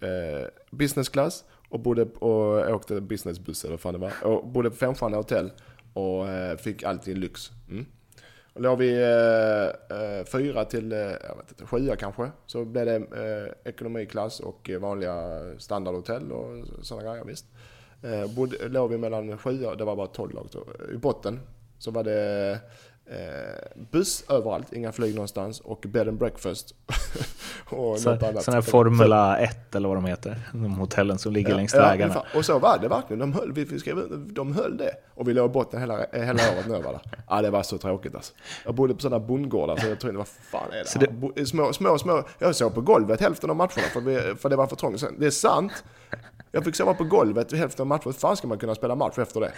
eh, business class och, bodde, och åkte businessbuss eller vad fan det var. Och bodde på femstjärniga hotell och eh, fick alltid lyx. Mm. Och låg vi eh, eh, fyra till eh, jag vet inte, sjua kanske så blev det eh, ekonomiklass och vanliga standardhotell och sådana grejer visst. Eh, bodde, låg vi mellan sjua, det var bara 12 lag då. I botten så var det eh, buss överallt, inga flyg någonstans och bed and breakfast. och Så, något annat. sån här Formula 1 eller vad de heter. De hotellen som ligger längs Ja, vägarna. ungefär. och så var det verkligen. De höll, vi vi skrev, de höll det. Och vi låg i botten hela, hela året var där. Ja, det var så tråkigt alltså. Jag bodde på sådana bondgårdar så jag trodde, vad fan är det, Så det- Små, små, små. Jag sov på golvet hälften av matcherna för, vi, för det var för trångt. Det är sant. Jag fick sova på golvet hälften av matcherna. Hur fan ska man kunna spela match efter det?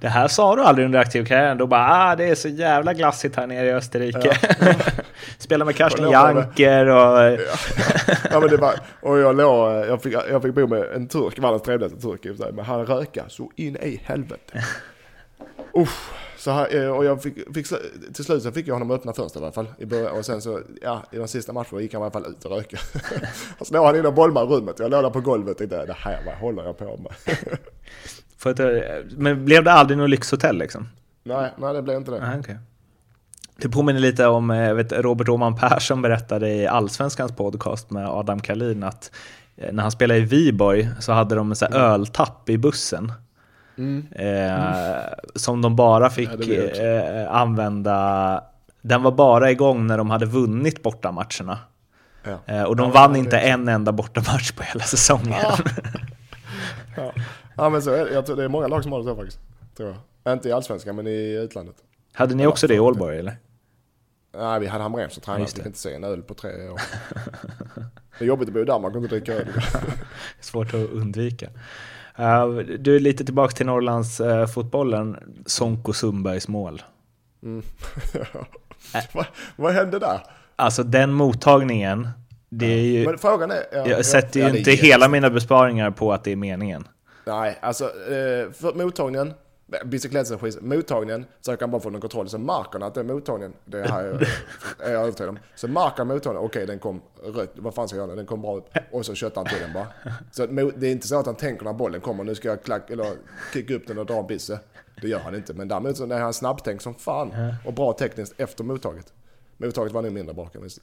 Det här sa du aldrig under aktiv karriär. Då bara ah, det är så jävla glassigt här nere i Österrike. Spela med Karsten Janker och... Ja men det var, och jag låg, jag fick, jag fick bo med en turk, världens trevligaste turk i men han röka så in i helvete. Uff, så här, eh, och jag fick, fick, till slut så fick jag honom öppna först i alla fall. I början, och sen så, ja, i de sista matcherna gick han i alla fall ut och röka. Och så låg han inne och bolmade i rummet. Jag låg där på golvet och tänkte, det här, vad håller jag på med? För att, eh, men blev det aldrig något lyxhotell liksom? nej, nej det blev inte det. Ah, okay. Det påminner lite om eh, vet, Robert Åman Persson berättade i Allsvenskans podcast med Adam Kalin att när han spelade i Viborg så hade de en här öltapp i bussen. Mm. Eh, Som de bara fick Ja, eh, använda Den var bara igång när de hade vunnit bortamatcherna. Ja. Eh, och de Ja, vann det- inte en enda bortamatch på hela säsongen. Ja. ja. ja men så är det. Jag tror det är många lag som har det så faktiskt. Tror jag. Inte i Allsvenskan men i utlandet. Hade ni också det i Ålborg eller? Nej vi hade Hamrén som tränare vi fick inte se en öl på tre år. det är jobbigt att bo i Danmark och inte dricka öl. Svårt att undvika. Eh, du är lite tillbaka till Norrlands uh, fotbollen. Sonko Sundbergs mål. Mm. vad, vad hände där? Alltså den mottagningen, det är ju... Men frågan är... ja, ja, Jag sätter ju ja, inte hela mina besparingar på att det är meningen. Nej, alltså eh, för mottagningen, bicyklettregis, mottagningen söker han bara få någon kontroll. Så märker han att det är mottagningen, det här är, är jag övertygad om. Så märker han mottagningen, okej den kom rött, vad fan ska jag göra nu? Den kom bra upp. Och så köttar han till den bara. Så det är inte så att han tänker när bollen kommer, nu ska jag klack, eller kicka upp den och dra en bisse. Det gör han inte. Men däremot så är han snabbtänk som fan och bra tekniskt efter mottaget. Mottaget var nog mindre bra kan vi säga.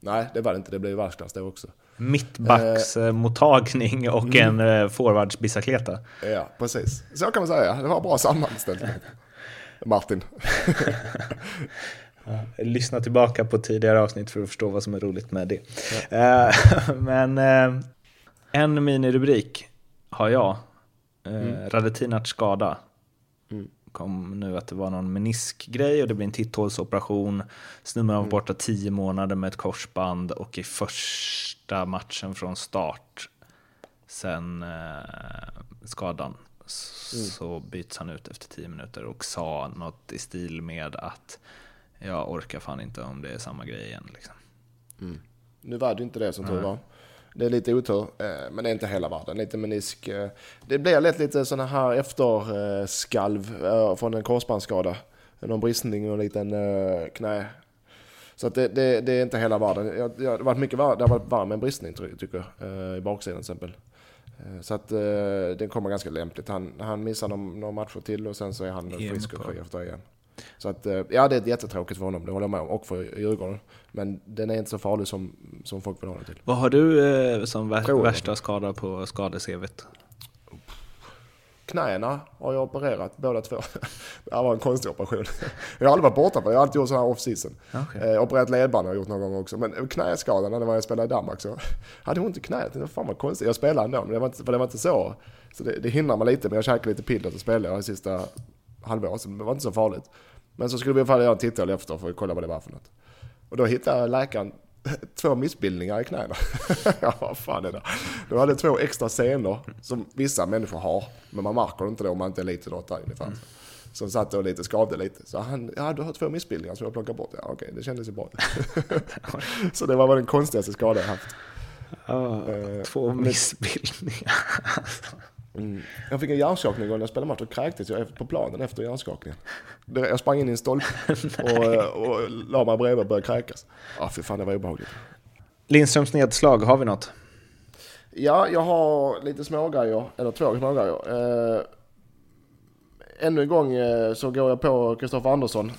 Nej, det var det inte. Det blev världsklass det också. Mittbacksmottagning och en uh, forwardsbicicleta. Ja, precis. Så kan man säga. Det var bra sammanställt. Martin. Lyssna tillbaka på tidigare avsnitt för att förstå vad som är roligt med det. Eh, men eh, en minirubrik har jag. Uh, Radetinac skada. Kom nu att det var någon meniskgrej och det blir en titthålsoperation. Snubben var borta tio månader med ett korsband och i första matchen från start sen eh, skadan så byts han ut efter tio minuter och sa något i stil med att jag orkar fan inte om det är samma grej igen. Liksom. Nu var det inte det som tur var. Det är lite otur, eh, men det är inte hela världen. Lite menisk. eh, Det blir lätt lite sådana här efterskalv eh, från en korsbandsskada. Någon bristning och en liten knä. Så att det, det, det är inte hela världen. Jag, jag, det har varit mycket värre, det har varit värre med en bristning tycker jag. I baksidan till exempel. Så att den kommer ganska lämpligt. Han, han missar några, matcher till och sen så är han frisk och kry efter igen. Så att, eh, ja det är jättetråkigt för honom, det håller jag med om. Och för Djurgården. Men den är inte så farlig som, som folk vill ha den till. Vad har du eh, som vär- värsta skada på skadesevet? Knäna har jag opererat båda två. Det här var en konstig operation. Jag har aldrig varit borta det. Jag har alltid gjort så här off-season. Okej. Eh, opererat ledband har jag gjort någon gång också. Men knäskadan när jag spelade i Danmark så hade ont i knät. Det var fan vad konstigt. Jag spelade ändå, men det var inte, för det var inte så. Så det, det hindrar mig lite. Men jag käkade lite piller så spelade jag de sista halvåret. Så det var inte så farligt. Men så skulle vi i alla fall göra en titthål efter för att kolla vad det var för något. Och då hittade läkaren två missbildningar i knäna. ja, vad fan är det? Då hade två extra senor som vissa människor har. Men man märker det inte då om man inte är elitidrottare ungefär. Som satt och lite skavde lite. Så han, ja du har två missbildningar som jag plockar bort. Ja okej, det kändes ju bra. så det var väl den konstigaste skada jag haft. Ja, Eh, två missbildningar. Mm. Jag fick en hjärnskakning när jag spelade match och kräktes jag på planen efter hjärnskakningen. Jag sprang in i en stolpe och, och la mig bredvid och började kräkas. Ja fy fan det var obehagligt. Lindströms nedslag, har vi något? Ja, jag har lite smågrejer, eller två smågrejer. Eh, ännu en gång eh, så går jag på Kristoffer Andersson,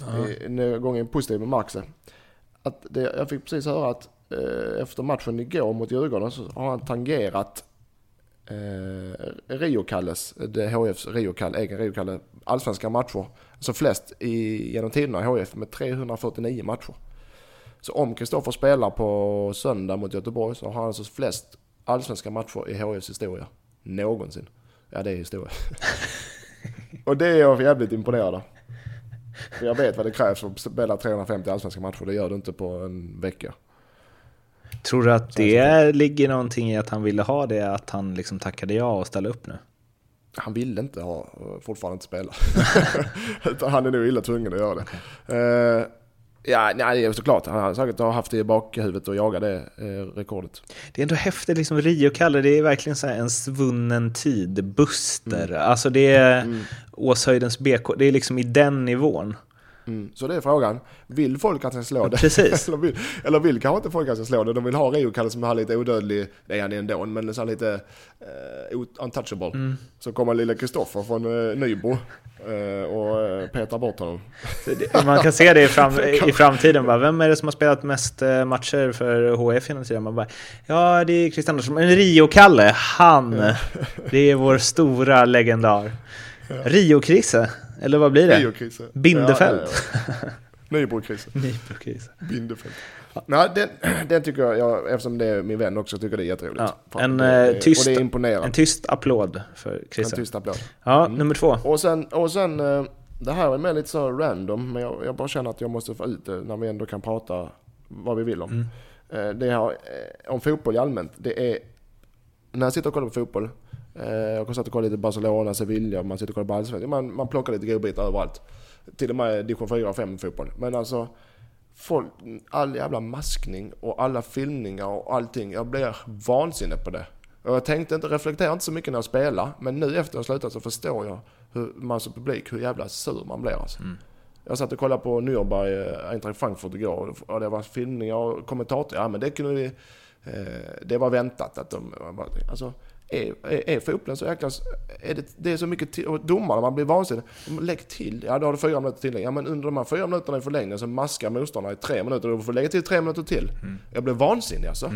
en gång i en positiv bemärkelse. Att det, jag fick precis höra att eh, efter matchen igår mot Djurgården så har han tangerat eh, Rio-Kalles, det är HFs Rio-Kalle, egen Rio-Kalle, allsvenska matcher. Alltså flest i, genom tiderna i HF med 349 matcher. Så om Kristoffer spelar på söndag mot Göteborg så har han alltså flest allsvenska matcher i HFs historia. Någonsin. Ja, det är historia. och det är jag jävligt imponerad av. För jag vet vad det krävs för att spela 350 allsvenska matcher. Det gör du inte på en vecka. Tror du att det ligger någonting i att han ville ha det, att han liksom tackade ja och ställde upp nu? Han ville inte ha, fortfarande inte spela. Han är nog illa tvungen att göra det. Eh, ja, nej, är såklart. Han har säkert haft det i bakhuvudet och jaga det eh, rekordet. Det är ändå häftigt, liksom Rio-Kalle, det är verkligen så här en svunnen tid, Buster, alltså det är Åshöjdens BK, det är liksom i den nivån. Mm. Så det är frågan. Vill folk att han slå det? Precis. eller, vill, eller vill kanske inte folk att han slå det. De vill ha Rio-Kalle som har lite odödlig, det är han ändå, men så lite uh, untouchable. Så kommer lille Kristoffer från uh, Nybro eh, och uh, petar bort honom. Man kan se det i, fram, i framtiden, bara, vem är det som har spelat mest matcher för HF genom tiden? Man bara, ja det är Christian Andersson, men Rio-Kalle, han, det är vår stora legendar. Rio-Krisse, eller vad blir det? Rio-Krisse. Bindefält. Ja, ja, ja. Nybrokrisen. Nybrokrisen. Bindefält. Nej, den, den tycker jag, jag, eftersom det är min vän också, tycker det är jätteroligt. Ja, en, det är- eh, tyst- och det är imponerande. En tyst applåd för En Christer. tyst applåd. Ja, nummer två. Och sen, och sen eh, det här är mer lite så random, men jag, jag bara känner att jag måste få ut det när vi ändå kan prata vad vi vill om. Mm. Eh, Det här, om fotboll i allmänt, det är, när jag sitter och kollar på fotboll, jag har suttit och kollat lite Barcelona, Sevilla, man sitter och kollar på allsvenskan, man, man plockar lite godbitar överallt. Till och med division 4 och 5 fotboll. Men alltså, folk, all jävla maskning och alla filmningar och allting, jag blir vansinnig på det. Och jag tänkte inte, reflektera inte så mycket när jag spelar, men nu efter jag slutat så förstår jag hur man som publik, hur jävla sur man blir alltså. Jag satt och kollade på Nürnberg, eh, Eintracht Frankfurt igår och det var filmningar och kommentator. Ja men det kunde vi, eh, det var väntat att de, alltså är, är, är fotbollen så jäkla, är det, det är så mycket till, och domarna, man blir vansinnig. Lägg till, ja då har du fyra minuter till. Ja men under de här fyra minuterna i förlängningen så maskar motståndarna i tre minuter och du får lägga till tre minuter till. Jag blir vansinnig alltså.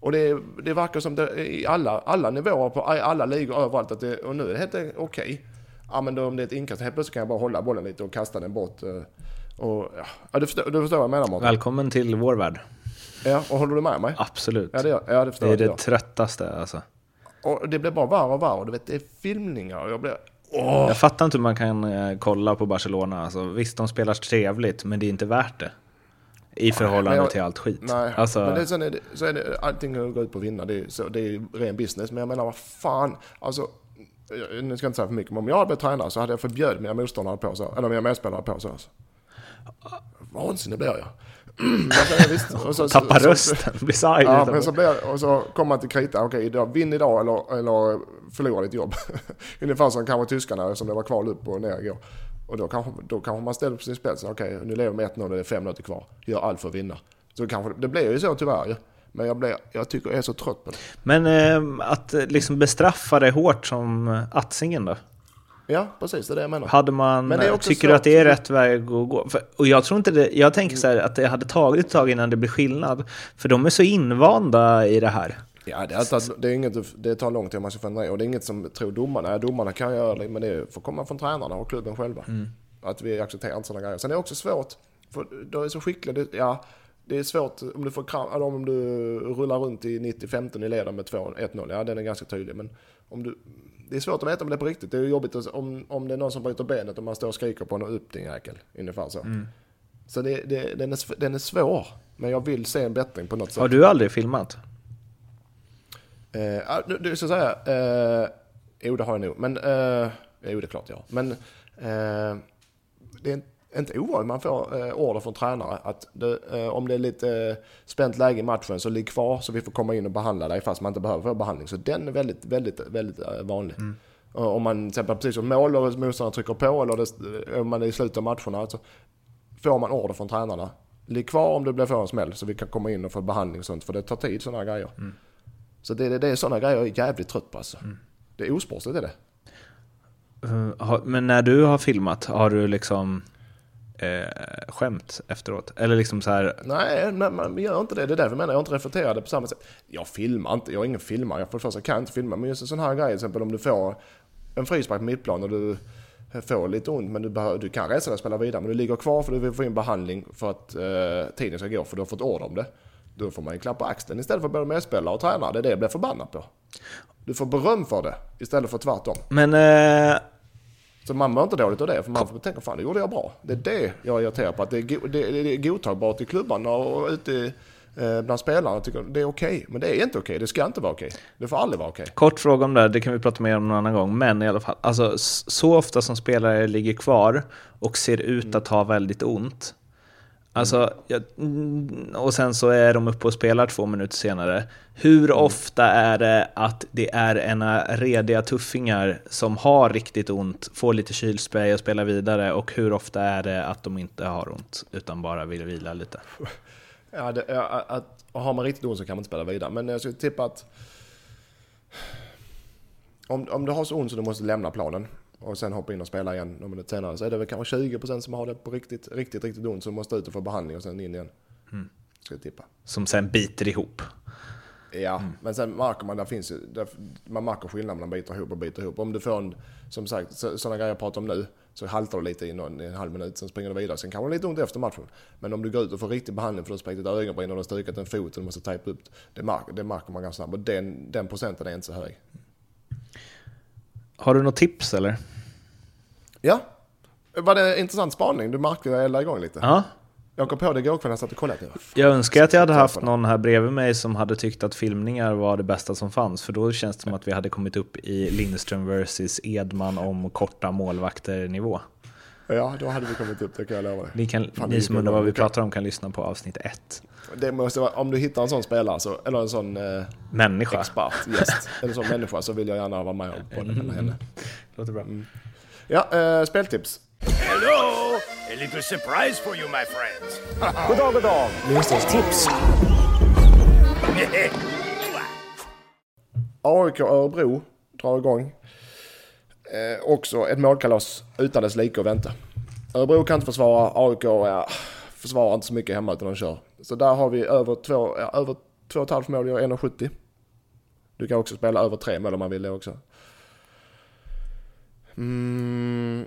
Och det, det verkar som det i alla, alla nivåer på alla ligor överallt att det, och nu är det helt okej. Ja men då, om det är ett inkast, helt plötsligt kan jag bara hålla bollen lite och kasta den bort. eh, Och, ja, du, förstår, du förstår vad jag menar Mårten? Välkommen till vår värld. Ja, och håller du med mig? Absolut. Ja det, ja, det det är jag. det tröttaste alltså. Och det blir bara värre och värre. Du vet, det är filmningar och jag blir... Åh! Jag fattar inte hur man kan eh, kolla på Barcelona. Alltså, visst, de spelar trevligt, men det är inte värt det. I förhållande jag- till allt skit. Nej, alltså, men det, sen är det, så är det, allting går ut på att vinna. Det är, så, det är ren business. Men jag menar, vad fan. Alltså, jag- nu ska jag inte säga för mycket, men om jag hade blivit tränare så hade jag förbjudit mina motståndare på så. Eller mina medspelare på så. Alltså. Vansinnig blir jag. Och så- Tappar så- rösten, blir så arg. Ja, men så blir och så kommer man till krita. Okej, idag, vinn idag eller, eller förlora ditt jobb. Ungefär som kanske tyskarna som det var kval upp och ner igår. Och då kanske, då kanske man ställer på sin spets. Okej, nu lever vi med 1-0 och det är fem minuter kvar. Gör allt för att vinna. Så kanske, det blir ju så tyvärr ju. Men jag, blir, jag tycker jag är så trött på det. Men eh, att liksom bestraffa det hårt som Atzingen då? Ja, precis. Det är det jag menar. Hade man, Men det är också tycker du att det är rätt väg att gå? För, och jag tror inte det, jag tänker så här att det hade tagit ett tag innan det blir skillnad. För de är så invanda i det här. Ja, det, är alltid, det, är inget, det tar lång tid om man ska förändra och det är inget som tror domarna. Domarna kan göra det, men det får komma från tränarna och klubben själva. Att vi accepterar inte sådana grejer. Sen är det också svårt, för du är så skicklig. Det, ja, det är svårt om du får kram, eller om du rullar runt i 90-15 i leden med 2-1-0. Ja, den är ganska tydlig. Men om du, det är svårt att veta om det är på riktigt. Det är jobbigt om, om det är någon som bryter benet och man står och skriker på honom upp din jäkel. Ungefär så. Så det, det, den, är, den är svår. Men jag vill se en bättring på något sätt. Har du aldrig filmat? Eh, ja, nu, du ska säga, eh, jo det har jag nog, men, eh, jo det är klart jag har. Men eh, det är inte- inte ovanligt man får eh, order från tränare att det, eh, om det är lite eh, spänt läge i matchen så ligg kvar så vi får komma in och behandla dig fast man inte behöver få behandling. Så den är väldigt, väldigt, väldigt vanlig. Och Om man till exempel precis som mål och motståndaren trycker på eller det, om man är i slutet av matcherna så får man order från tränarna. Ligg kvar om det blir för en smäll så vi kan komma in och få behandling och sånt för det tar tid sådana grejer. Så det, det, det är sådana grejer jag är jävligt trött på alltså. Det är osportsligt är det. Men när du har filmat, har du liksom eh, skämt efteråt? Eller liksom så här, Nej, nej, man gör inte det. Det är därför jag menar jag inte refererar det på samma sätt. Jag filmar inte, jag är ingen filmare. Jag för det första kan inte filma. Men just en sån här grej, till exempel om du får en frispark på mittplan och du får lite ont men du, behöver, du kan resa dig och spela vidare. Men du ligger kvar för du vill få in behandling för att eh, tiden ska gå för du har fått order om det. Då får man en klapp på axeln istället för både medspelare och tränare. Det är det jag blir förbannad på. Du får beröm för det istället för tvärtom. men eh, Så man mår inte dåligt av det, för man får tänka fan det gjorde jag bra. Det är det jag är irriterad på, att det är, go- det, det är godtagbart i klubbarna och ute eh, bland spelarna. Tycker det är okej, men det är inte okej. Det ska inte vara okej. Det får aldrig vara okej. Kort fråga om det, här, det kan vi prata mer om någon annan gång. Men i alla fall, alltså, så ofta som spelare ligger kvar och ser ut att ha väldigt ont. Alltså, jag, mm, och sen så är de uppe och spelar två minuter senare. Hur ofta är det att det är ena rediga tuffingar som har riktigt ont, får lite kylspray och spelar vidare? Och hur ofta är det att de inte har ont, utan bara vill vila lite? Ja, det, ja, att, har man riktigt ont så kan man inte spela vidare. Men jag skulle tippa att om, om du har så ont så du måste lämna planen och sen hoppa in och spela igen några minuter senare så är det väl kanske 20% som har det på riktigt, riktigt, riktigt ont som måste ut och få behandling och sen in igen. Ska jag tippa. Som sen biter ihop. Ja, men sen märker man, där finns ju, där, man märker skillnad mellan biter ihop och biter ihop. Om du får en, som sagt, så, sådana grejer jag pratar om nu. så haltar du lite i, någon, i en halv minut, sen springer du vidare. Sen kan det vara lite ont efter matchen. Men om du går ut och får riktig behandling för du har spräckt ett ögonbryn och du har stukat en fot och du måste tejpa upp, det, mark, det märker man ganska snabbt. Och den, den procenten är inte så hög. Har du något tips eller? Ja, var det intressant spaning? Du märkte jag eldade igång lite. Ja. Jag kom på det igår kväll när jag satt och kollade. Jag önskar att jag hade haft någon här bredvid mig som hade tyckt att filmningar var det bästa som fanns, för då känns det som att vi hade kommit upp i Lindström vs Edman om korta målvakter-nivå. Ja, då hade vi kommit upp, det kan jag lova dig. Ni, kan, Fan, ni som undrar vad vi pratar om kan lyssna på avsnitt ett. Det måste vara, om du hittar en sån spelare, så, eller en sån eh, Människa. expert, gäst, eller sån människa så vill jag gärna vara med på den eller henne. Låter bra. Ja, eh, speltips. Hello! A little surprise for you, my friends. Goddag, goddag. Lindströms tips. AIK Örebro drar igång. Eh, också ett målkalas utan dess like att vänta. Örebro kan inte försvara, AIK ja, försvarar inte så mycket hemma utan de kör. Så där har vi över två, ja, över två och ett halvt mål, gör 1,70. Du kan också spela över tre mål om man vill det också. Mm,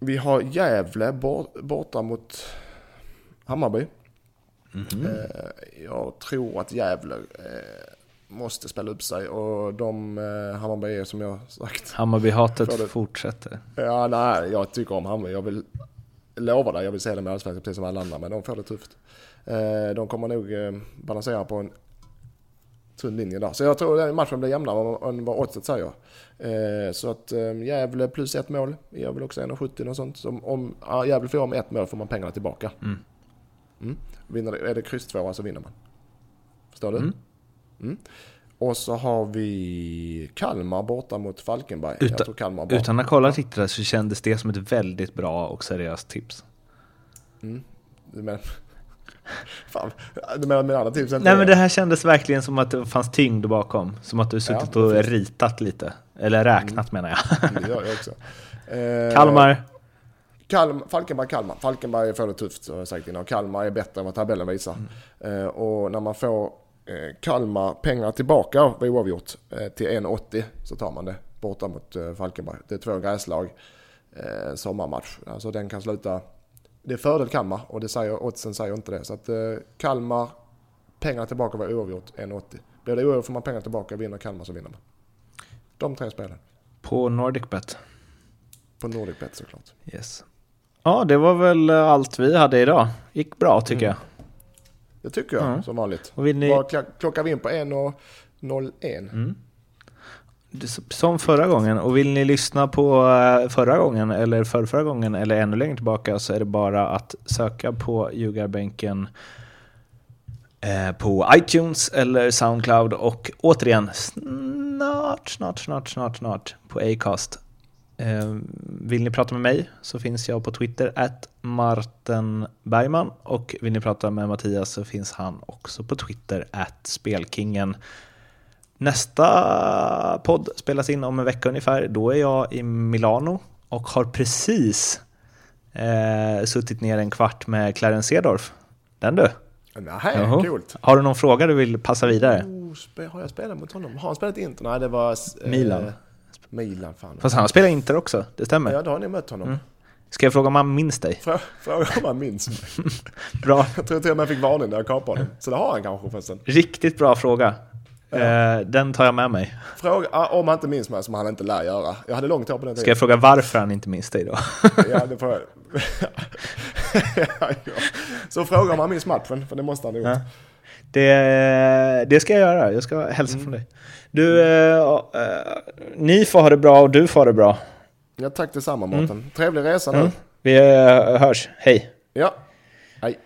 vi har Gävle bort, borta mot Hammarby. Eh, jag tror att Gävle eh, måste spela upp sig och de eh, Hammarby är som jag sagt. Hammarby-hatet fortsätter. Ja, nej, jag tycker om Hammarby. Jag vill lova dig, jag vill se dem i Allsvenskan precis som alla andra, men de får det tufft. Eh, de kommer nog eh, balansera på en tunn linje där. Så jag tror den matchen blir jämnare än vad oddset säger. Eh, så att Gävle plus ett mål, väl också 1,70 och sånt. Så om- om Gävle förlorar med ett mål får man pengarna tillbaka. Mm. Mm. Vinner, är det kryss tvåa så vinner man. Förstår du? Mm. Mm. Och så har vi Kalmar borta mot Falkenberg. Utan- bara. Utan att kolla riktigt så kändes det som ett väldigt bra och seriöst tips. Du menar... Fan, du menar mina andra tips? Nej men det här kändes verkligen som att det fanns tyngd bakom. Som att du suttit Ja, och ritat lite. Eller räknat menar jag. Det gör jag också. Eh, Kalmar. Kalm, Falkenberg, Kalmar. Falkenberg får det tufft, som jag sagt innan. Kalmar är bättre än vad tabellen visar. Eh, och när man får eh, Kalmar pengar tillbaka vid oavgjort eh, till 1,80 så tar man det borta mot eh, Falkenberg. Det är två gräslag. Eh, sommarmatch. Alltså den kan sluta... Det är fördel Kalmar och det säger, oddsen säger inte det. Så att eh, Kalmar, pengar tillbaka vid oavgjort 1,80. Blir det oavgjort får man pengar tillbaka, vinner Kalmar så vinner man. De tre spelen. På NordicBet. På Nordicbet såklart. Yes. Ja, det var väl eh, allt vi hade idag. Gick bra tycker jag. Det tycker jag, Ja. som vanligt. Och vill ni- klockar vi in på 1.01? Det- som förra gången. Och vill ni lyssna på eh, förra gången eller förrförra gången eller ännu längre tillbaka så är det bara att söka på ljugarbänken eh, på iTunes eller Soundcloud och återigen snart, snart, snart, snart, snart på Acast. Eh, vill ni prata med mig så finns jag på Twitter, at Martin Bergman. Och vill ni prata med Mattias så finns han också på Twitter, at Spelkingen. Nästa podd spelas in om en vecka ungefär. Då är jag i Milano och har precis eh, suttit ner en kvart med Clarence Seedorf. Den du. Nej, Jaha. coolt. Har du någon fråga du vill passa vidare? Oh, har jag spelat mot honom? Har han spelat Inter? Nej, det var... eh, Milan. Milan, fan. Fast han spelar Inter också, det stämmer. Ja, då har ni mött honom. Ska jag fråga om han minns dig? Frå- Fråga om han minns mig. Bra. Jag tror till och med jag fick varning när jag kapade honom. Så det har han kanske förresten. Riktigt bra fråga. Eh, den tar jag med mig. Fråga ah, om han inte minns mig, som han inte lär göra. Jag hade långt hår på den Ska jag tiden. fråga varför han inte minns dig då? Ja, det får jag. ja, ja. Så fråga om han minns matchen, för det måste han ha gjort. Ja. Det, det ska jag göra. Jag ska hälsa från dig. Du, eh, eh, ni får ha det bra och du får ha det bra. Ja, tack detsamma Mårten. Trevlig resa nu. Vi eh, hörs. Hej. Ja, hej.